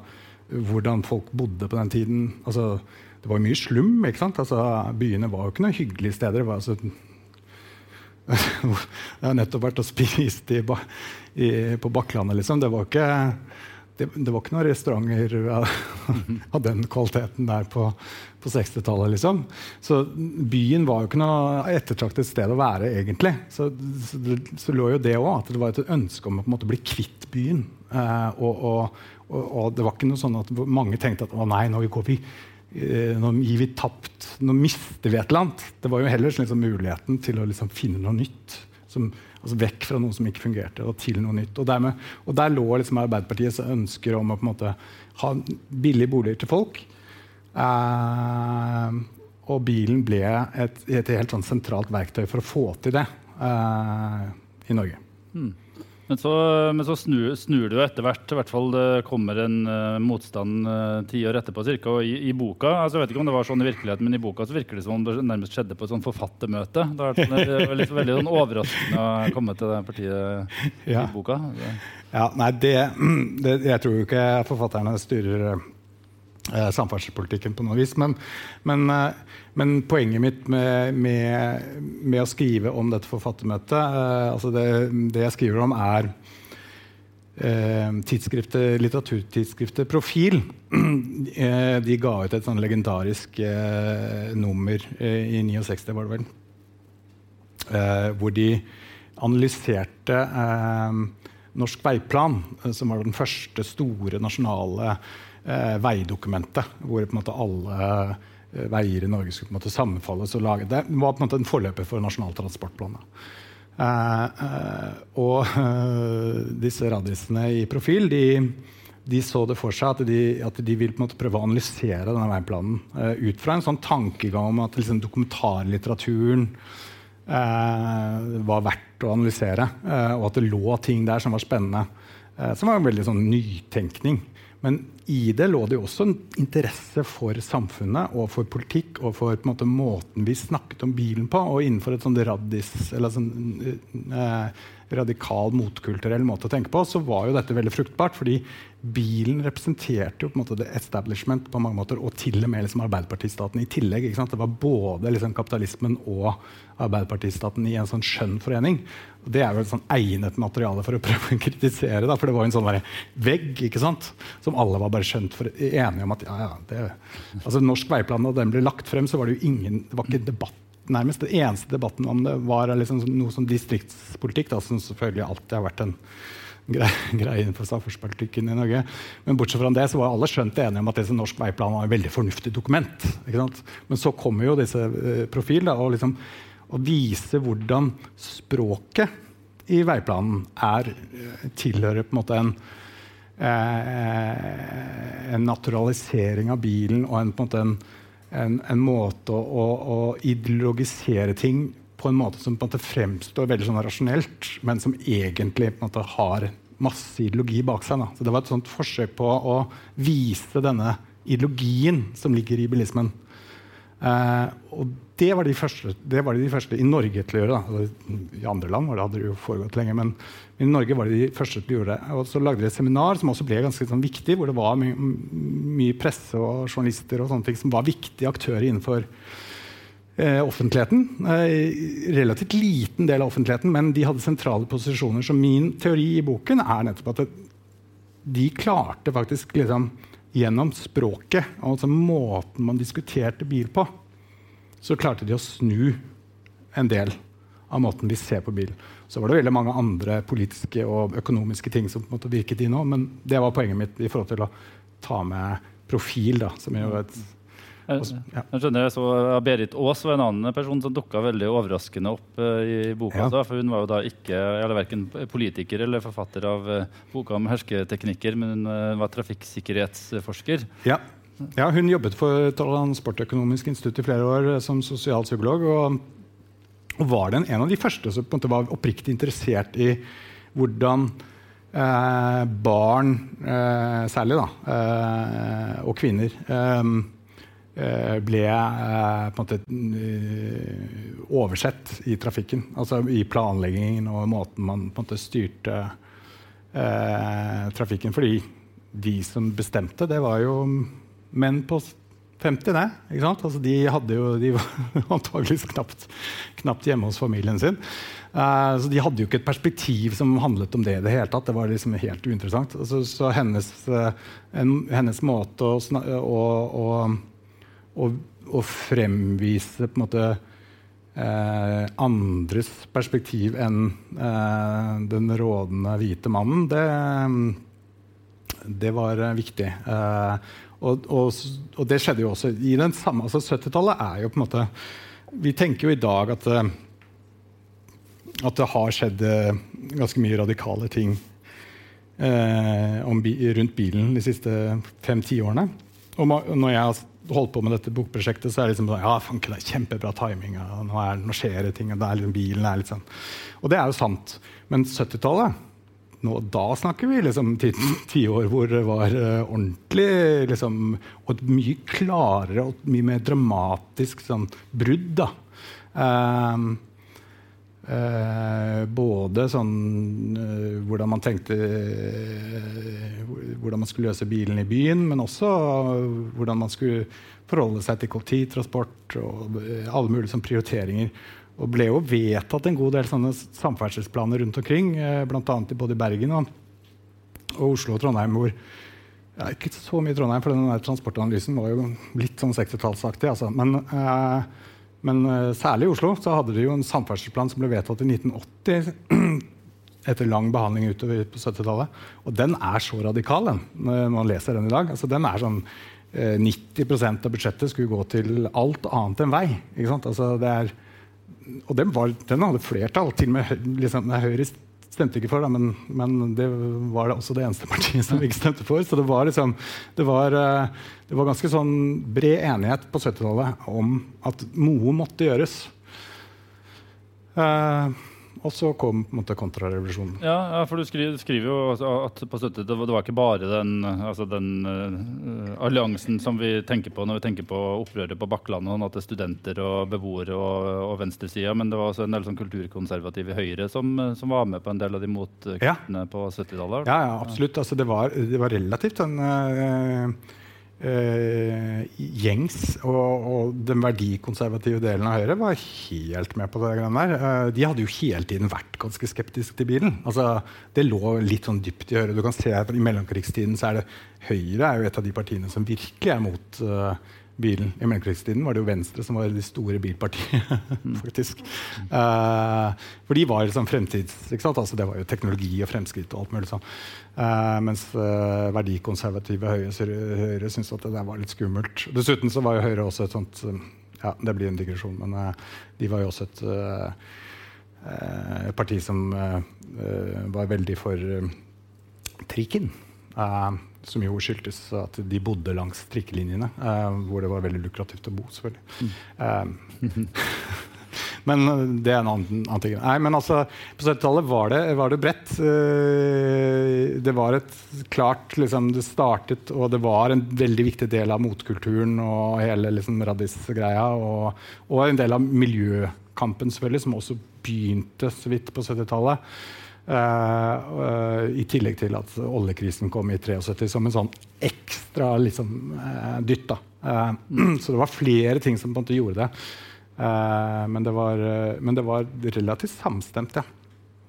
hvordan folk bodde på den tiden. Altså, det var mye slum. ikke sant? Altså, byene var jo ikke noen hyggelige steder. Det var, altså, jeg har nettopp vært og spist i, i, på Bakklandet. Liksom. Det, var ikke, det, det, var ikke noen restauranter av, av den kvaliteten der på, på 60-tallet. Liksom. Så byen var jo ikke noe ettertraktet sted å være, egentlig. Så, så, så lå jo det òg, at det var et ønske om å bli kvitt byen. Eh, og, og, og, og, det var ikke noe sånn at mange tenkte at å nei, nå går vi eh, nå gir vi tapt, nå mister vi et eller annet. Det var jo heller liksom, muligheten til å liksom, finne noe nytt. Som, altså Vekk fra noe som ikke fungerte, og til noe nytt. Og, dermed, og Der lå liksom Arbeiderpartiets ønsker om å på en måte ha billige boliger til folk. Eh, og bilen ble et, et helt sånn sentralt verktøy for å få til det eh, i Norge. Mm.
Men så, men så snur, snur, du etter hvert. I hvert fall det kommer en uh, motstand uh, ti år etterpå cirka, og i, i, boka altså Jeg vet ikke om det var sånn i virkeligheten, men i boka så virker det som om det nærmest skjedde på et sånn forfattermøte. Det er veldig, sånn, veldig sånn overraskende å komme til det partiet ja. i boka.
Ja, nei, det, det, Jeg tror jo ikke forfatterne styrer uh, samferdselspolitikken på noe vis. Men, men men poenget mitt med, med, med, å skrive om dette forfattermøtet eh, altså det, det, jeg skriver om, er eh, tidsskriftet, litteraturtidsskriftet Profil. Eh, de ga ut et sånn legendarisk eh, nummer eh, i 69, var det vel. Eh, hvor de analyserte Norsk veiplan, som var den første store nasjonale veidokumentet. Hvor på en måte alle Eh, veier i Norge skulle på en måte sammenfalles og lage. Det var på en måte en forløper for Nasjonal transportplan. Eh, eh, og eh, disse radisene i profil de, de, så det for seg at de, at de vil prøve å analysere denne veiplanen eh, ut fra en sånn tankegang om at liksom, dokumentarlitteraturen uh, var verdt å analysere, og at det lå ting der som var spennende. som var en veldig sånn nytenkning. Men i det lå det jo også en interesse for samfunnet og for politikk og for måte, måten vi snakket om bilen på. Og innenfor et sånt radis, eller sånn, eh, radikal motkulturell måte å tenke på, så var jo dette veldig fruktbart. fordi bilen representerte jo på en måte the establishment på mange måter, og til og med liksom Arbeiderpartistaten i tillegg. Det var både liksom kapitalismen og Arbeiderpartistaten i en sånn skjønn forening. Det er jo et sånn egnet materiale for å prøve å kritisere. Da, for det var jo en sånn vegg ikke sant? som alle var bare skjønt for, enige om at ja, ja, det, altså Norsk veiplan, da den ble lagt frem, så var det jo ingen, det var ikke debatt nærmest. Den eneste debatten om det var liksom noe som distriktspolitikk, da, som selvfølgelig alltid har vært en greie innenfor samferdselspolitikken i Norge. Men bortsett fra det så var alle skjønt enige om at disse Norsk veiplan var et veldig fornuftig dokument. Men så kommer jo disse uh, profil og liksom og vise hvordan språket i veiplanen er, eh, tilhører på en måte en, eh, en naturalisering av bilen og en, på en, en, en måte å, å, ideologisere ting på en måte som på en måte fremstår veldig sånn rasjonelt, men som egentlig på en måte har masse ideologi bak seg. Da. Så Det var et sånt forsøk på å vise denne ideologien som ligger i bilismen. Uh, og det var, de første, det var de første i Norge til å gjøre. Da. I andre land det hadde det jo foregått lenge, men i Norge var det de første til å gjøre det. Og så lagde de et seminar som også ble ganske sånn, viktig, hvor det var my mye presse og journalister og sånne ting som var viktige aktører innenfor eh, offentligheten. Eh, relativt liten del av offentligheten, men de hadde sentrale posisjoner. Så min teori i boken er nettopp at det, de klarte faktisk liksom gjennom språket, altså måten man diskuterte bil på, så klarte de å snu en del av måten vi ser på bil. Så var det veldig mange andre politiske og økonomiske ting som virket inn òg, men det var poenget mitt i forhold til å ta med profil. da, som er jo et
jeg, jeg skjønner jeg så Berit Aas var en annen person som dukka veldig overraskende opp uh, i boka. Ja. Da, for Hun var jo da ikke eller verken politiker eller forfatter av uh, boka om hersketeknikker, men hun var trafikksikkerhetsforsker.
Ja. ja. Hun jobbet for Transportøkonomisk institutt i flere år som sosialpsykolog. Og, og var den en av de første som på en måte var oppriktig interessert i hvordan barn, særlig, da, og kvinner Eh, ble eh, på en måte eh, oversett i trafikken. Altså i planleggingen og måten man på en måte styrte eh, trafikken. Fordi de som bestemte, det var jo menn på 50, det. ikke sant? Altså de, hadde jo, de var antakeligvis knapt, knapt, hjemme hos familien sin. Uh, så de hadde jo ikke et perspektiv som handlet om det i det hele tatt. Det var liksom helt uinteressant. Altså, så hennes, en, hennes måte å, å, å å, å fremvise på en måte eh, andres perspektiv enn eh, den rådende hvite mannen, det, det var eh, viktig. Eh, og, og, og, det skjedde jo også i den samme altså 70-tallet er jo på en måte Vi tenker jo i dag at, eh, at det har skjedd eh, ganske mye radikale ting rundt bilen de siste fem-ti årene. Og når jeg har holdt på med dette bokprosjektet, så er det liksom sånn, ja, fanken, det er kjempebra timing. Nå, er, nå, skjer det ting. og det er liksom, bilen er litt sånn. Og det er jo sant. Men 70-tallet da snakker vi liksom tiår hvor det var uh, ordentlig liksom, Og et mye klarere og mye mer dramatisk sånn, brudd. da. Um, både sånn eh, hvordan man tenkte eh, Hvordan man skulle løse bilen i byen, men også hvordan man skulle forholde seg til kollektivtransport og eh, alle mulige sånn prioriteringer. Og ble jo vedtatt en god del sånne samferdselsplaner rundt omkring, eh, bl.a. både i Bergen og, og, Oslo og Trondheim, hvor ja, Ikke så mye Trondheim, for den transportanalysen var jo litt sånn 60-tallsaktig. Altså. Men eh, men uh, særlig i Oslo så hadde de jo en samferdselsplan som ble vedtatt i 1980 etter lang behandling utover på 70-tallet. Og den er så radikal, den, når man leser den i dag. Altså, den er sånn uh, 90% av budsjettet skulle gå til alt annet enn vei. Altså, er, og den, var, den, hadde flertall. Til og med liksom, Høyre stemte ikke for, da, men, men, det var det også det eneste partiet som ikke stemte for. Så det var, liksom, det var, eh, det var ganske sånn bred enighet på 70-tallet om at noe måtte gjøres. Uh, og så kom på en måte kontrarevolusjonen.
Ja, ja, for du skriver, du skriver jo at på 70 det, var ikke bare den, altså den uh, alliansen som vi tenker på når vi tenker på opprøret på Bakklandet, sånn at det er studenter og beboere og, og venstresida, men det var også en del sånn kulturkonservative Høyre som, som, var med på en del av de motkuttene ja. på 70-tallet?
Ja, ja, absolutt. Altså, det, var, det var relativt sånn uh, Uh, gjengs og, og, den verdikonservative delen av Høyre var helt med på det. der. Uh, de hadde jo hele tiden vært ganske skeptiske til bilen. Altså, det lå litt sånn dypt i Høyre. Du kan se at I mellomkrigstiden så er det Høyre er jo et av de partiene som virkelig er mot uh, bilen. I mellomkrigstiden var det jo Venstre som var det store bilpartiet. faktisk. Uh, for de var liksom fremtids... Altså, det var jo teknologi og fremskritt og alt mulig sånn. Uh, mens uh, verdikonservative Høyre, høyre syntes at det der var litt skummelt. Dessuten så var jo Høyre også et sånt Ja, det blir en digresjon, men de var jo også et parti som var veldig for trikken. Uh, som jo skyldtes at de bodde langs trikkelinjene, uh, hvor det var veldig lukrativt å bo. selvfølgelig. Mm. Men det er en annen, annen ting. Nei, men altså, På 70-tallet var, var, det bredt. Eh, det var et klart liksom, Det startet, og det var en veldig viktig del av motkulturen og hele liksom, Radis-greia. Og, og, en del av miljøkampen, selvfølgelig, som også begynte så vidt på 70-tallet. Uh, uh, I tillegg til at oljekrisen kom i 73 som en sånn ekstra liksom, uh, dytt. så det var flere ting som på en måte gjorde det. Men det, var, men, det var, relativt samstemt, ja.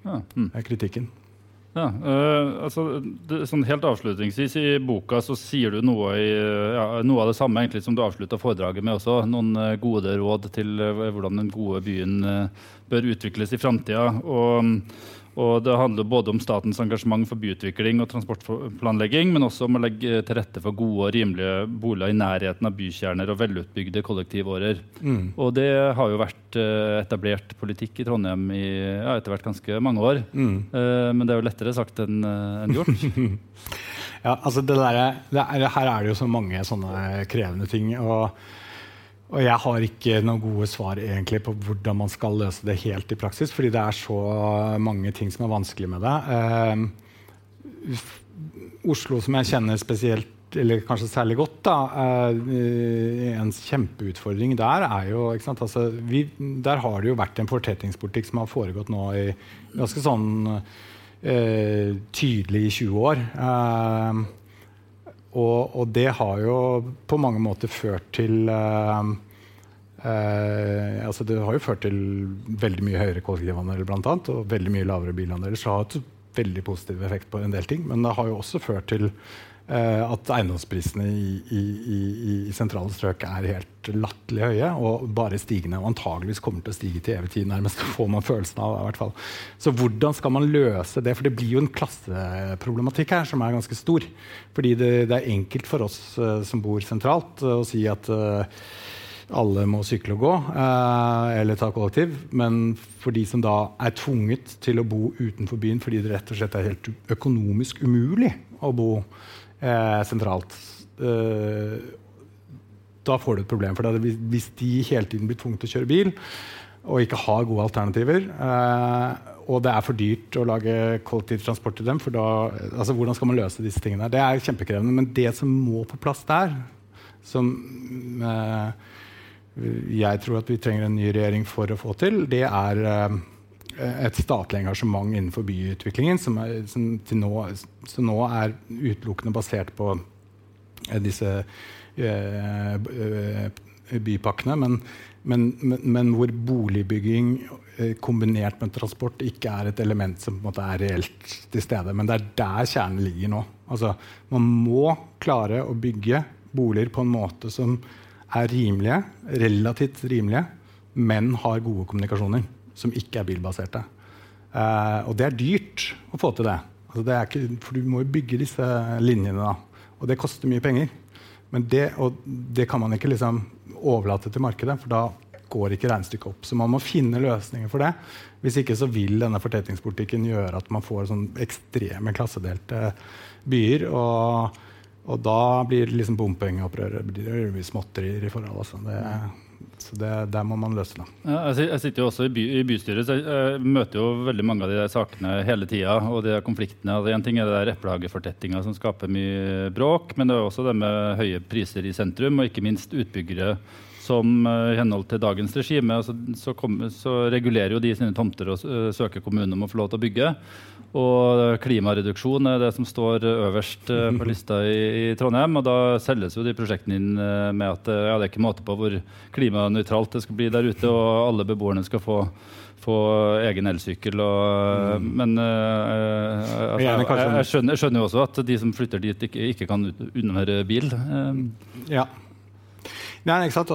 ja. Mm. Kritikken.
Ja, altså, det, sånn helt avslutningsvis I boka så sier du noe, i, ja, noe av det samme egentlig som du avslutta foredraget med. også, Noen gode råd til hvordan den gode byen bør utvikles i framtida. Og det handler både om statens engasjement for byutvikling og transportplanlegging, men også om å legge til rette for gode og rimelige boliger i nærheten av bykjerner og velutbygde kollektivårer. Mm. Og det har jo vært uh, etablert politikk i Trondheim i ja, etter hvert ganske mange år. Mm. Uh, men det er jo lettere sagt enn en gjort.
ja, altså det der, det er, her er det jo så mange sånne krevende ting. og og jeg har ikke noen gode svar egentlig på hvordan man skal løse det helt i praksis, fordi det er så mange ting som er vanskelig med det. Eh, Oslo, som jeg kjenner spesielt, eller kanskje særlig godt, da, eh, en kjempeutfordring der er jo altså, vi, Der har det jo vært en fortettingspolitikk som har foregått nå i ganske sånn eh, tydelig i 20 år. Eh, og, og, det har jo på mange måter ført til uh, uh, altså Det har jo ført til veldig mye høyere kollektivandel blant annet, og veldig mye lavere bilandeler. Så har det hatt veldig positiv effekt på en del ting. Men det har jo også ført til Eh, at eiendomsprisene i, i, i, sentrale strøk er helt latterlig høye og bare stigende. Og antageligvis kommer til å stige til evig tid, nærmest. får man følelsen av i hvert fall. Så hvordan skal man løse det? For det blir jo en klasseproblematikk her som er ganske stor. Fordi det, det er enkelt for oss uh, som bor sentralt, uh, å si at alle må sykle og gå eller ta kollektiv. Men for de som da er tvunget til å bo utenfor byen fordi det rett og slett er helt økonomisk umulig å bo eh, sentralt. Eh, da får du et problem. For hvis de hele tiden blir tvunget til å kjøre bil og ikke har gode alternativer, eh, og det er for dyrt å lage kollektivtransport til dem, for da, altså, hvordan skal man løse disse tingene? Det er kjempekrevende. Men det som må på plass der, som eh, jeg tror at vi trenger en ny regjering for å få til, det er Eh, et statlig engasjement innenfor byutviklingen som, er, som nå, som nå er utelukkende basert på eh, disse eh, bypakkene. Men, men, men, men, hvor boligbygging eh, kombinert med transport ikke er et element som er reelt til stede. Men det er der kjernen ligger nå. Altså, man må klare å bygge boliger på en måte som er rimelige, relativt rimelige, men har gode kommunikasjoner som ikke er bilbaserte. Uh, og det er dyrt å få til det. Altså det ikke, for du må jo bygge disse linjene, da. Og det koster mye penger. Men det, det kan man ikke liksom overlate til markedet, for da går ikke regnestykket opp. Så man må finne løsninger for det. Hvis ikke så vil denne fortettingspolitikken gjøre at man får sånn ekstreme klassedelte byer. Og, og da blir liksom bompengeopprøret småtterier i forhold. Altså. Det, så det, der må man løse det.
Jeg sitter jo også i, by, i, bystyret, så jeg møter jo veldig mange av de der sakene hele tida. Og de der konfliktene. Altså, en ting er det der eplehagefortettinga som skaper mye bråk, men det er også det med høye priser i sentrum, og ikke minst utbyggere som eh, i henhold til dagens regime altså, så, kom, så, regulerer jo de sine tomter og søker kommunen om å få lov til å bygge. Og klimareduksjon er det som står øverst eh, på lista i, i, Trondheim. Og da selges jo de prosjektene inn eh, med at ja, det er ikke måte på hvor klimanøytralt det skal bli der ute, og alle beboerne skal få, få egen elsykkel. Og, mm. Men uh, altså, jeg, jeg, skjønner, jo også at de som flytter dit, ikke, ikke kan unnvære bil. Um.
ja. Nei, ikke sant?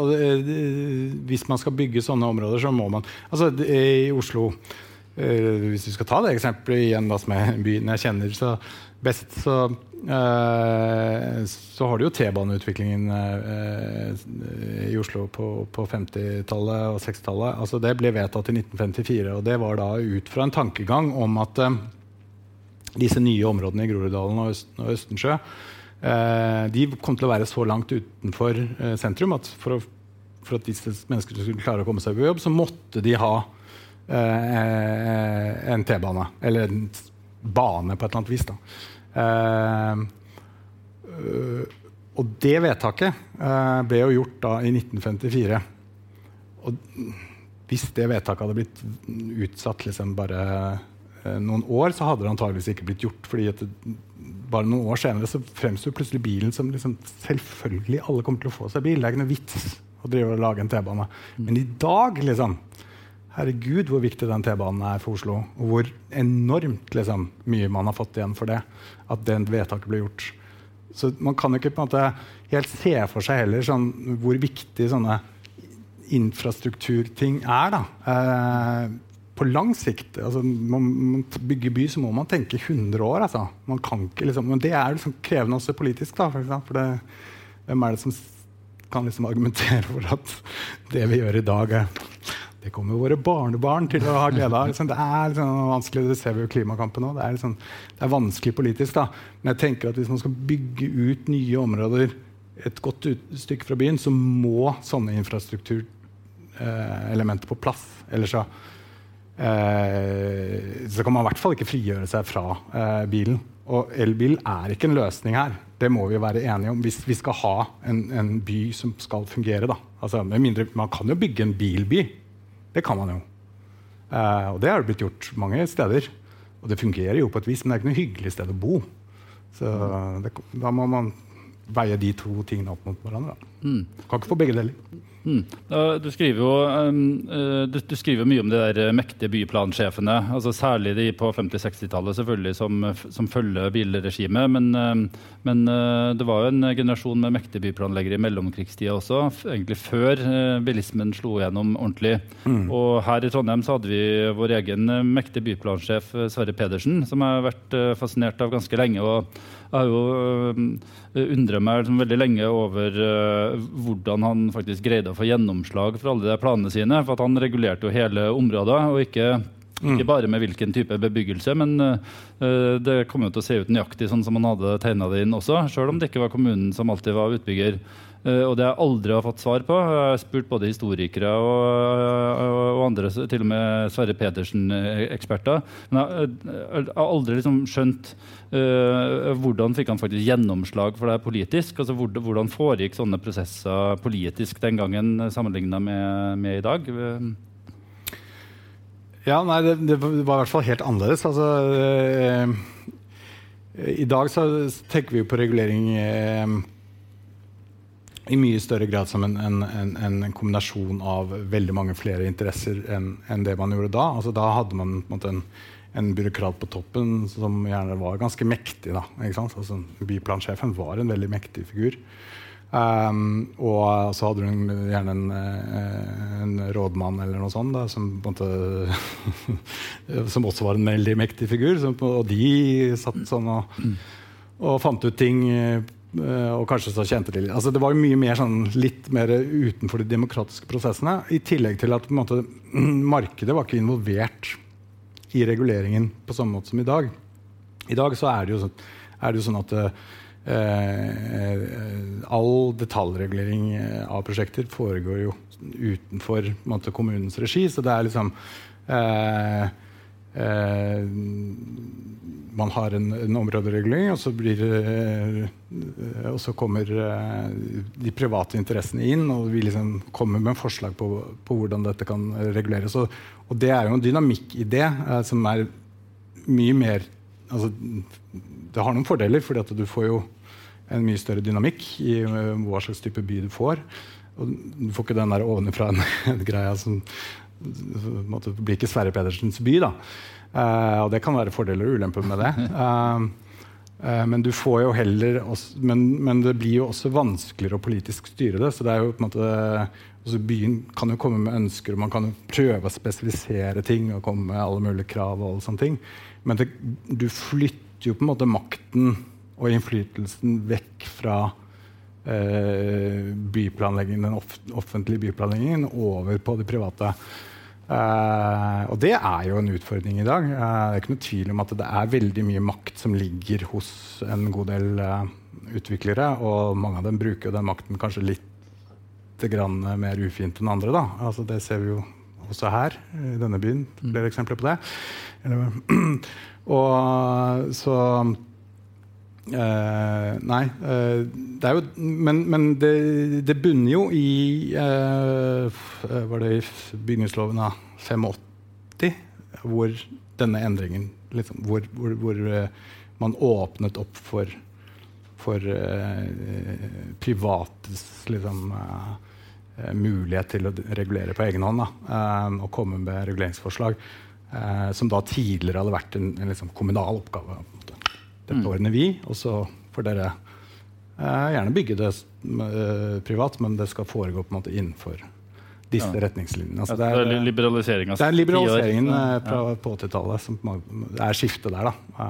Hvis man skal bygge sånne områder, så må man Altså, i Oslo hvis vi skal ta det eksempelet igjen da, som er byen jeg kjenner så best, så, så har du jo T-baneutviklingen i Oslo på, på 50-tallet og 60-tallet. Altså, det ble vedtatt i 1954, og det var da ut fra en tankegang om at disse nye områdene i Groruddalen og Østensjø de kom til å være så langt utenfor sentrum at for å for at disse menneskene skulle klare å komme seg på jobb, så måtte de ha eh, en T-bane. Eller en bane, på et eller annet vis. Eh, og det vedtaket eh, ble jo gjort da i 1954. Og hvis det vedtaket hadde blitt utsatt liksom bare eh, noen år, så hadde det antageligvis ikke blitt gjort. fordi at det, bare noen år senere så fremsto plutselig bilen som liksom, selvfølgelig alle kommer til å få seg bil. Det er ikke noe vits å drive og lage en T-bane. Men i dag, liksom Herregud, hvor viktig den T-banen er for Oslo. Og hvor enormt liksom, mye man har fått igjen for det. At det vedtaket ble gjort. Så man kan ikke på en måte helt se for seg heller sånn, hvor viktig sånne infrastrukturting er. da. Eh, på lang sikt altså, man, man bygger by, så må man tenke 100 år. Altså. Man kan ikke, liksom, men det er liksom krevende også politisk. Da, for, for det, hvem er det som kan liksom argumentere for at det vi gjør i dag, er det kommer våre barnebarn til å ha glede av. Liksom, det er liksom vanskelig, det ser vi jo i klimakampen òg. Det, liksom, det, er vanskelig politisk. da. Men jeg tenker at hvis man skal bygge ut nye områder et godt stykke fra byen, så må sånne infrastrukturelementer eh, på plass. Ellers så, eh, så kan man i hvert fall ikke frigjøre seg fra eh, bilen. Og elbil er ikke en løsning her. Det må vi være enige om hvis vi skal ha en, en by som skal fungere. Da. Altså, mindre, man kan jo bygge en bilby. Det kan man jo. Eh, og det har blitt gjort mange steder. Og det fungerer jo på et vis, men det er ikke noe hyggelig sted å bo. Så det, da må man veie de to tingene opp mot hverandre. Mm. Kan ikke få begge deler.
Mm. Du, skriver jo, uh, du, du, skriver mye om de der mektige byplansjefene. altså Særlig de på 50-60-tallet selvfølgelig som, som, følger bilregimet. Men, men uh, det var jo en generasjon med mektige byplanleggere i mellomkrigstida også. Egentlig før bilismen slo gjennom ordentlig. Mm. Og her i Trondheim så hadde vi vår egen mektige byplansjef Sverre Pedersen, som jeg har vært fascinert av ganske lenge. og har jo uh, undra meg liksom veldig lenge over uh, hvordan han faktisk greide å få gjennomslag for alle de planene sine. For han regulerte jo hele området, og ikke, mm. ikke bare med hvilken type bebyggelse. Men uh, det kom jo til å se ut nøyaktig sånn som han hadde tegna det inn også, sjøl om det ikke var kommunen som alltid var utbygger. Uh, og det jeg aldri har fått svar på. Jeg har spurt både historikere og, og, andre, til og med Sverre Pedersen-eksperter. Men jeg, jeg, har aldri liksom skjønt uh, hvordan fikk han faktisk gjennomslag for det politisk. altså Hvordan, foregikk sånne prosesser politisk den gangen sammenligna med, med, i dag?
Ja, nei, det, det, var i hvert fall helt annerledes. Altså, uh, I dag så tenker vi jo på regulering i mye større grad som en, en, en, en, kombinasjon av veldig mange flere interesser enn en det man gjorde da. Altså, da hadde man en, byråkrat på toppen som gjerne var ganske mektig. Da, altså, byplansjefen var en veldig mektig figur. Um, og så hadde hun gjerne en, rådmann eller noe sånt da, som, måte, som, også var en veldig mektig figur. Som, og de satt sånn og, og fant ut ting Eh, og kanskje så kjente de. Altså, det var mye mer sånn, litt mer utenfor de demokratiske prosessene. I tillegg til at måte, markedet var ikke involvert i reguleringen på samme måte som i dag. I dag så er det jo, sånn, det jo sånn at eh, all detaljregulering av prosjekter foregår jo utenfor måte, kommunens regi. Så det er liksom eh, Eh, man har en, en områderegulering, og så, blir, eh, og så kommer eh, de private interessene inn og vi liksom kommer med forslag på, på hvordan dette kan reguleres. Og, og, det er jo en dynamikk i det eh, som er mye mer altså, Det har noen fordeler, fordi at du får jo en mye større dynamikk i uh, hva slags type by du får. Og du får ikke den der ovenfra-greia som, måte, blir ikke Sverre Pedersens by. da. Uh, og det kan være fordeler og ulemper med det. Uh, men, også, men, men, det blir jo også vanskeligere å politisk styre det. så det er jo på en måte altså Byen kan jo komme med ønsker, og man kan jo prøve å spesifisere ting og komme med alle mulige krav. og alle sånne ting. Men det, du flytter jo på en måte makten og innflytelsen vekk fra byplanleggingen, den offentlige byplanleggingen over på de private. Uh, og det er jo en utfordring i dag. Uh, det er ikke noe tvil om at det er veldig mye makt som ligger hos en god del uh, utviklere, og mange av dem bruker den makten kanskje litt mer ufint enn andre. Da. Altså, det ser vi jo også her i denne byen. Flere eksempler på det. Og så Uh, nei. Uh, det er jo Men, men det, det, bunner jo i uh, Var det i bygningsloven av 85, hvor denne endringen liksom, Hvor, hvor, hvor man åpnet opp for, for privates liksom, mulighet til å regulere på egen hånd. Og komme med reguleringsforslag. som da tidligere hadde vært en, en liksom, kommunal oppgave. Dette mm. ordner vi, og så får dere eh, gjerne bygge det eh, privat, men det skal foregå på en måte innenfor disse ja. retningslinjene. Altså,
det, er, det er liberalisering
Det er liberaliseringen eh, fra ja. på 80-tallet som er skiftet der. Da.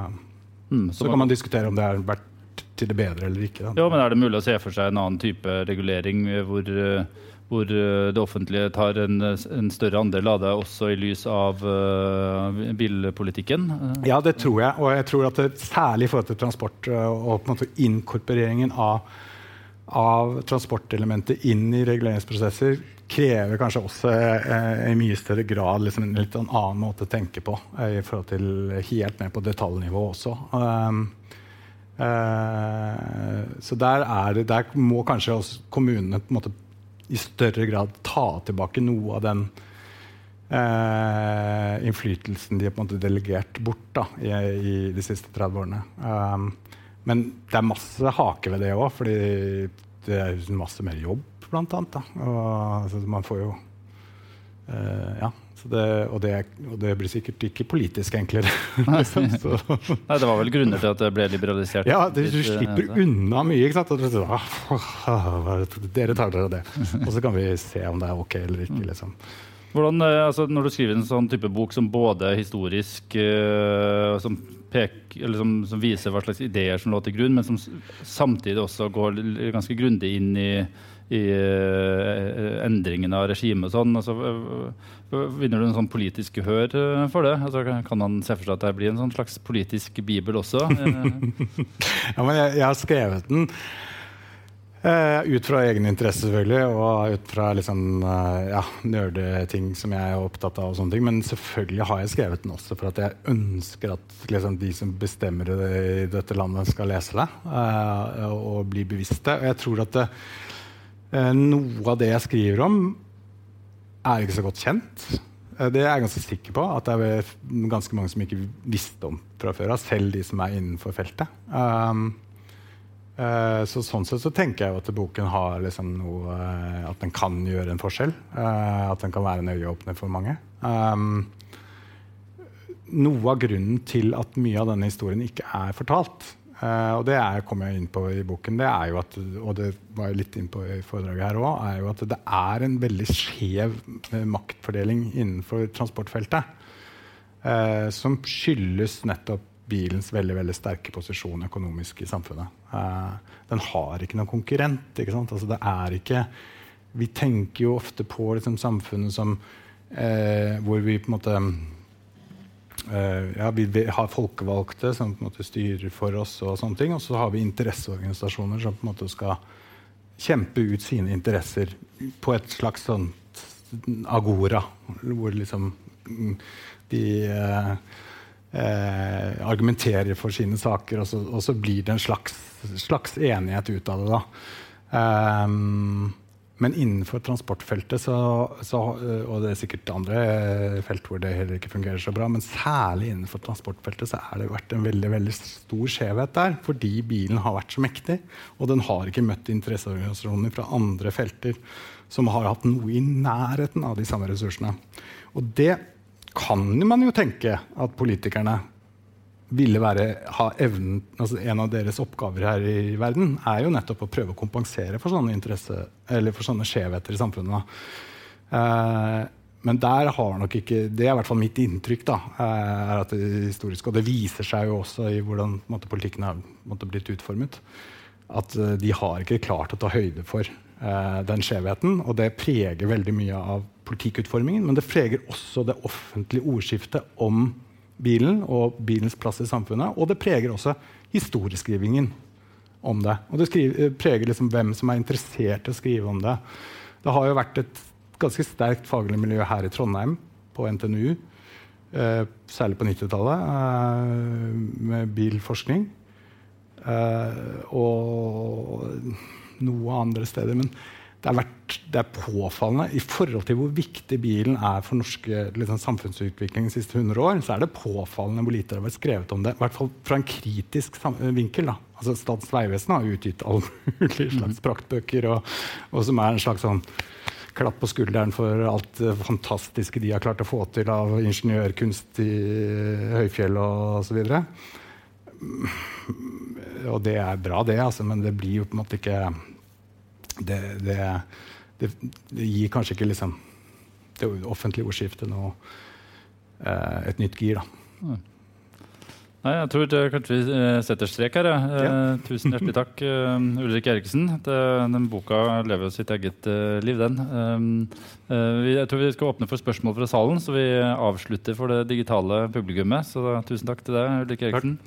Mm, så, så kan man diskutere om det har vært til det bedre eller ikke. Da.
Ja, men Er det mulig å se for seg en annen type regulering hvor uh, hvor eh, det offentlige tar en, en, større andel av det, også i lys av uh, bilpolitikken?
Ja, det tror jeg. Og jeg tror at det, særlig i forhold til transport eh, og måte inkorporeringen av, av transportelementet inn i reguleringsprosesser krever kanskje også eh, i mye større grad liksom en litt annen måte å tenke på eh, i forhold til helt ned på detaljnivå også. Um, Uh, så der, det, der, må kanskje kommunene på en måte i større grad ta tilbake noe av den eh, innflytelsen de har delegert bort da, i, i, de siste 30 årene. Um, men det er masse hake ved det òg, fordi det er masse mer jobb, blant annet. Da. Og, altså, man får jo uh, Ja. Det, og, det, og, det, blir sikkert ikke politisk enklere.
Nei, det var vel grunner til at det ble liberalisert?
Ja, det, du slipper uh, unna mye. ikke sant? Du, ah, dere tar dere det. Og så kan vi se om det er ok eller ikke. liksom.
Hvordan, eh, altså, når du skriver en sånn type bok som både historisk uh, som, pek, som, som, viser hva slags ideer som lå til grunn, men som samtidig også går ganske grundig inn i i uh, endringen av regimet og sånn. Altså, uh, vinner du en sånn politisk gehør uh, for det? Altså, kan man se for seg at det blir en sånn slags politisk bibel også?
ja, men jeg, jeg, har skrevet den ut fra egen interesse, selvfølgelig, og ut fra liksom, ja, nerdeting som jeg er opptatt av. og sånne ting, Men selvfølgelig har jeg skrevet den også for at jeg ønsker at liksom, de som bestemmer det i dette landet, skal lese det og bli bevisste. Og jeg tror at det, Eh, noe av det jeg skriver om, er ikke så godt kjent. Eh, det er jeg ganske sikker på at det er ganske mange som ikke visste om fra før av, selv de som er innenfor feltet. Um, uh, så sånn sett så tenker jeg at boken har liksom noe At den kan gjøre en forskjell. Uh, at den kan være en øyeåpner for mange. Um, noe av grunnen til at mye av denne historien ikke er fortalt, Uh, og det er, kommer jeg inn på i boken. Det er jo at, og det var jeg litt inn på i foredraget her også, er jo at det er en veldig skjev uh, maktfordeling innenfor transportfeltet. Uh, som skyldes nettopp bilens veldig veldig sterke posisjon økonomisk i samfunnet. den har ikke noen konkurrent. Ikke altså, det er ikke, vi tenker jo ofte på liksom, samfunnet som hvor vi på en måte Uh, ja, vi har folkevalgte som på en måte styrer for oss, og sånne ting, og så har vi interesseorganisasjoner som på en måte skal kjempe ut sine interesser på et slags sånt agora, hvor liksom mm, de uh, eh, argumenterer for sine saker, og så, og så, blir det en slags, slags enighet ut av det. da. Um, men innenfor transportfeltet, så, så, og det er sikkert andre felt hvor det heller ikke fungerer så bra, men særlig innenfor transportfeltet så har det vært en veldig veldig stor skjevhet der. Fordi bilen har vært så mektig, og den har ikke møtt interesseorganisasjoner fra andre felter som har hatt noe i nærheten av de samme ressursene. Og det kan man jo tenke at politikerne ville være, evnen, altså En av deres oppgaver her i verden er jo nettopp å prøve å kompensere for sånne, for sånne skjevheter i samfunnet. Eh, men der har nok ikke Det er i hvert fall mitt inntrykk. da, eh, er at det er historisk, Og det viser seg jo også i hvordan måte, politikken har måte, blitt utformet. At uh, de har ikke klart å ta høyde for eh, den skjevheten. Og det preger veldig mye av politikkutformingen. Men det preger også det offentlige ordskiftet om bilen og bilens plass i samfunnet. Og det preger også historieskrivingen om det. Og det skriver, preger liksom hvem som er interessert i å skrive om det. Det har jo vært et ganske sterkt faglig miljø her i Trondheim, på NTNU, eh, særlig på 90-tallet, eh, med bilforskning. Eh, og noe andre steder. Men det, har vært, det, er påfallende i forhold til hvor viktig bilen er for norske liksom, samfunnsutvikling de siste 100 år, så er det påfallende hvor lite det har vært skrevet om det. I hvert fall fra en kritisk vinkel. Da. Altså, Statens vegvesen har utgitt alle mulige slags mhm. praktbøker, og, og, som er en slags sånn klapp på skulderen for alt det fantastiske de har klart å få til av ingeniørkunst i høyfjell og osv. Og det er bra, det, altså, men det blir jo på en måte ikke det, det, det, det gir kanskje ikke liksom, det offentlige ordskiftet noe, eh, et nytt gir. da.
Nei, jeg tror det, kanskje vi eh, setter strek her. Ja. Eh, tusen hjertelig takk, uh, Ulrik Eriksen. Det, den boka lever jo sitt eget uh, liv, den. Um, uh, vi, jeg tror vi skal åpne for spørsmål fra salen, så vi avslutter for det digitale publikummet. Så da, tusen takk til deg, Ulrik Eriksen.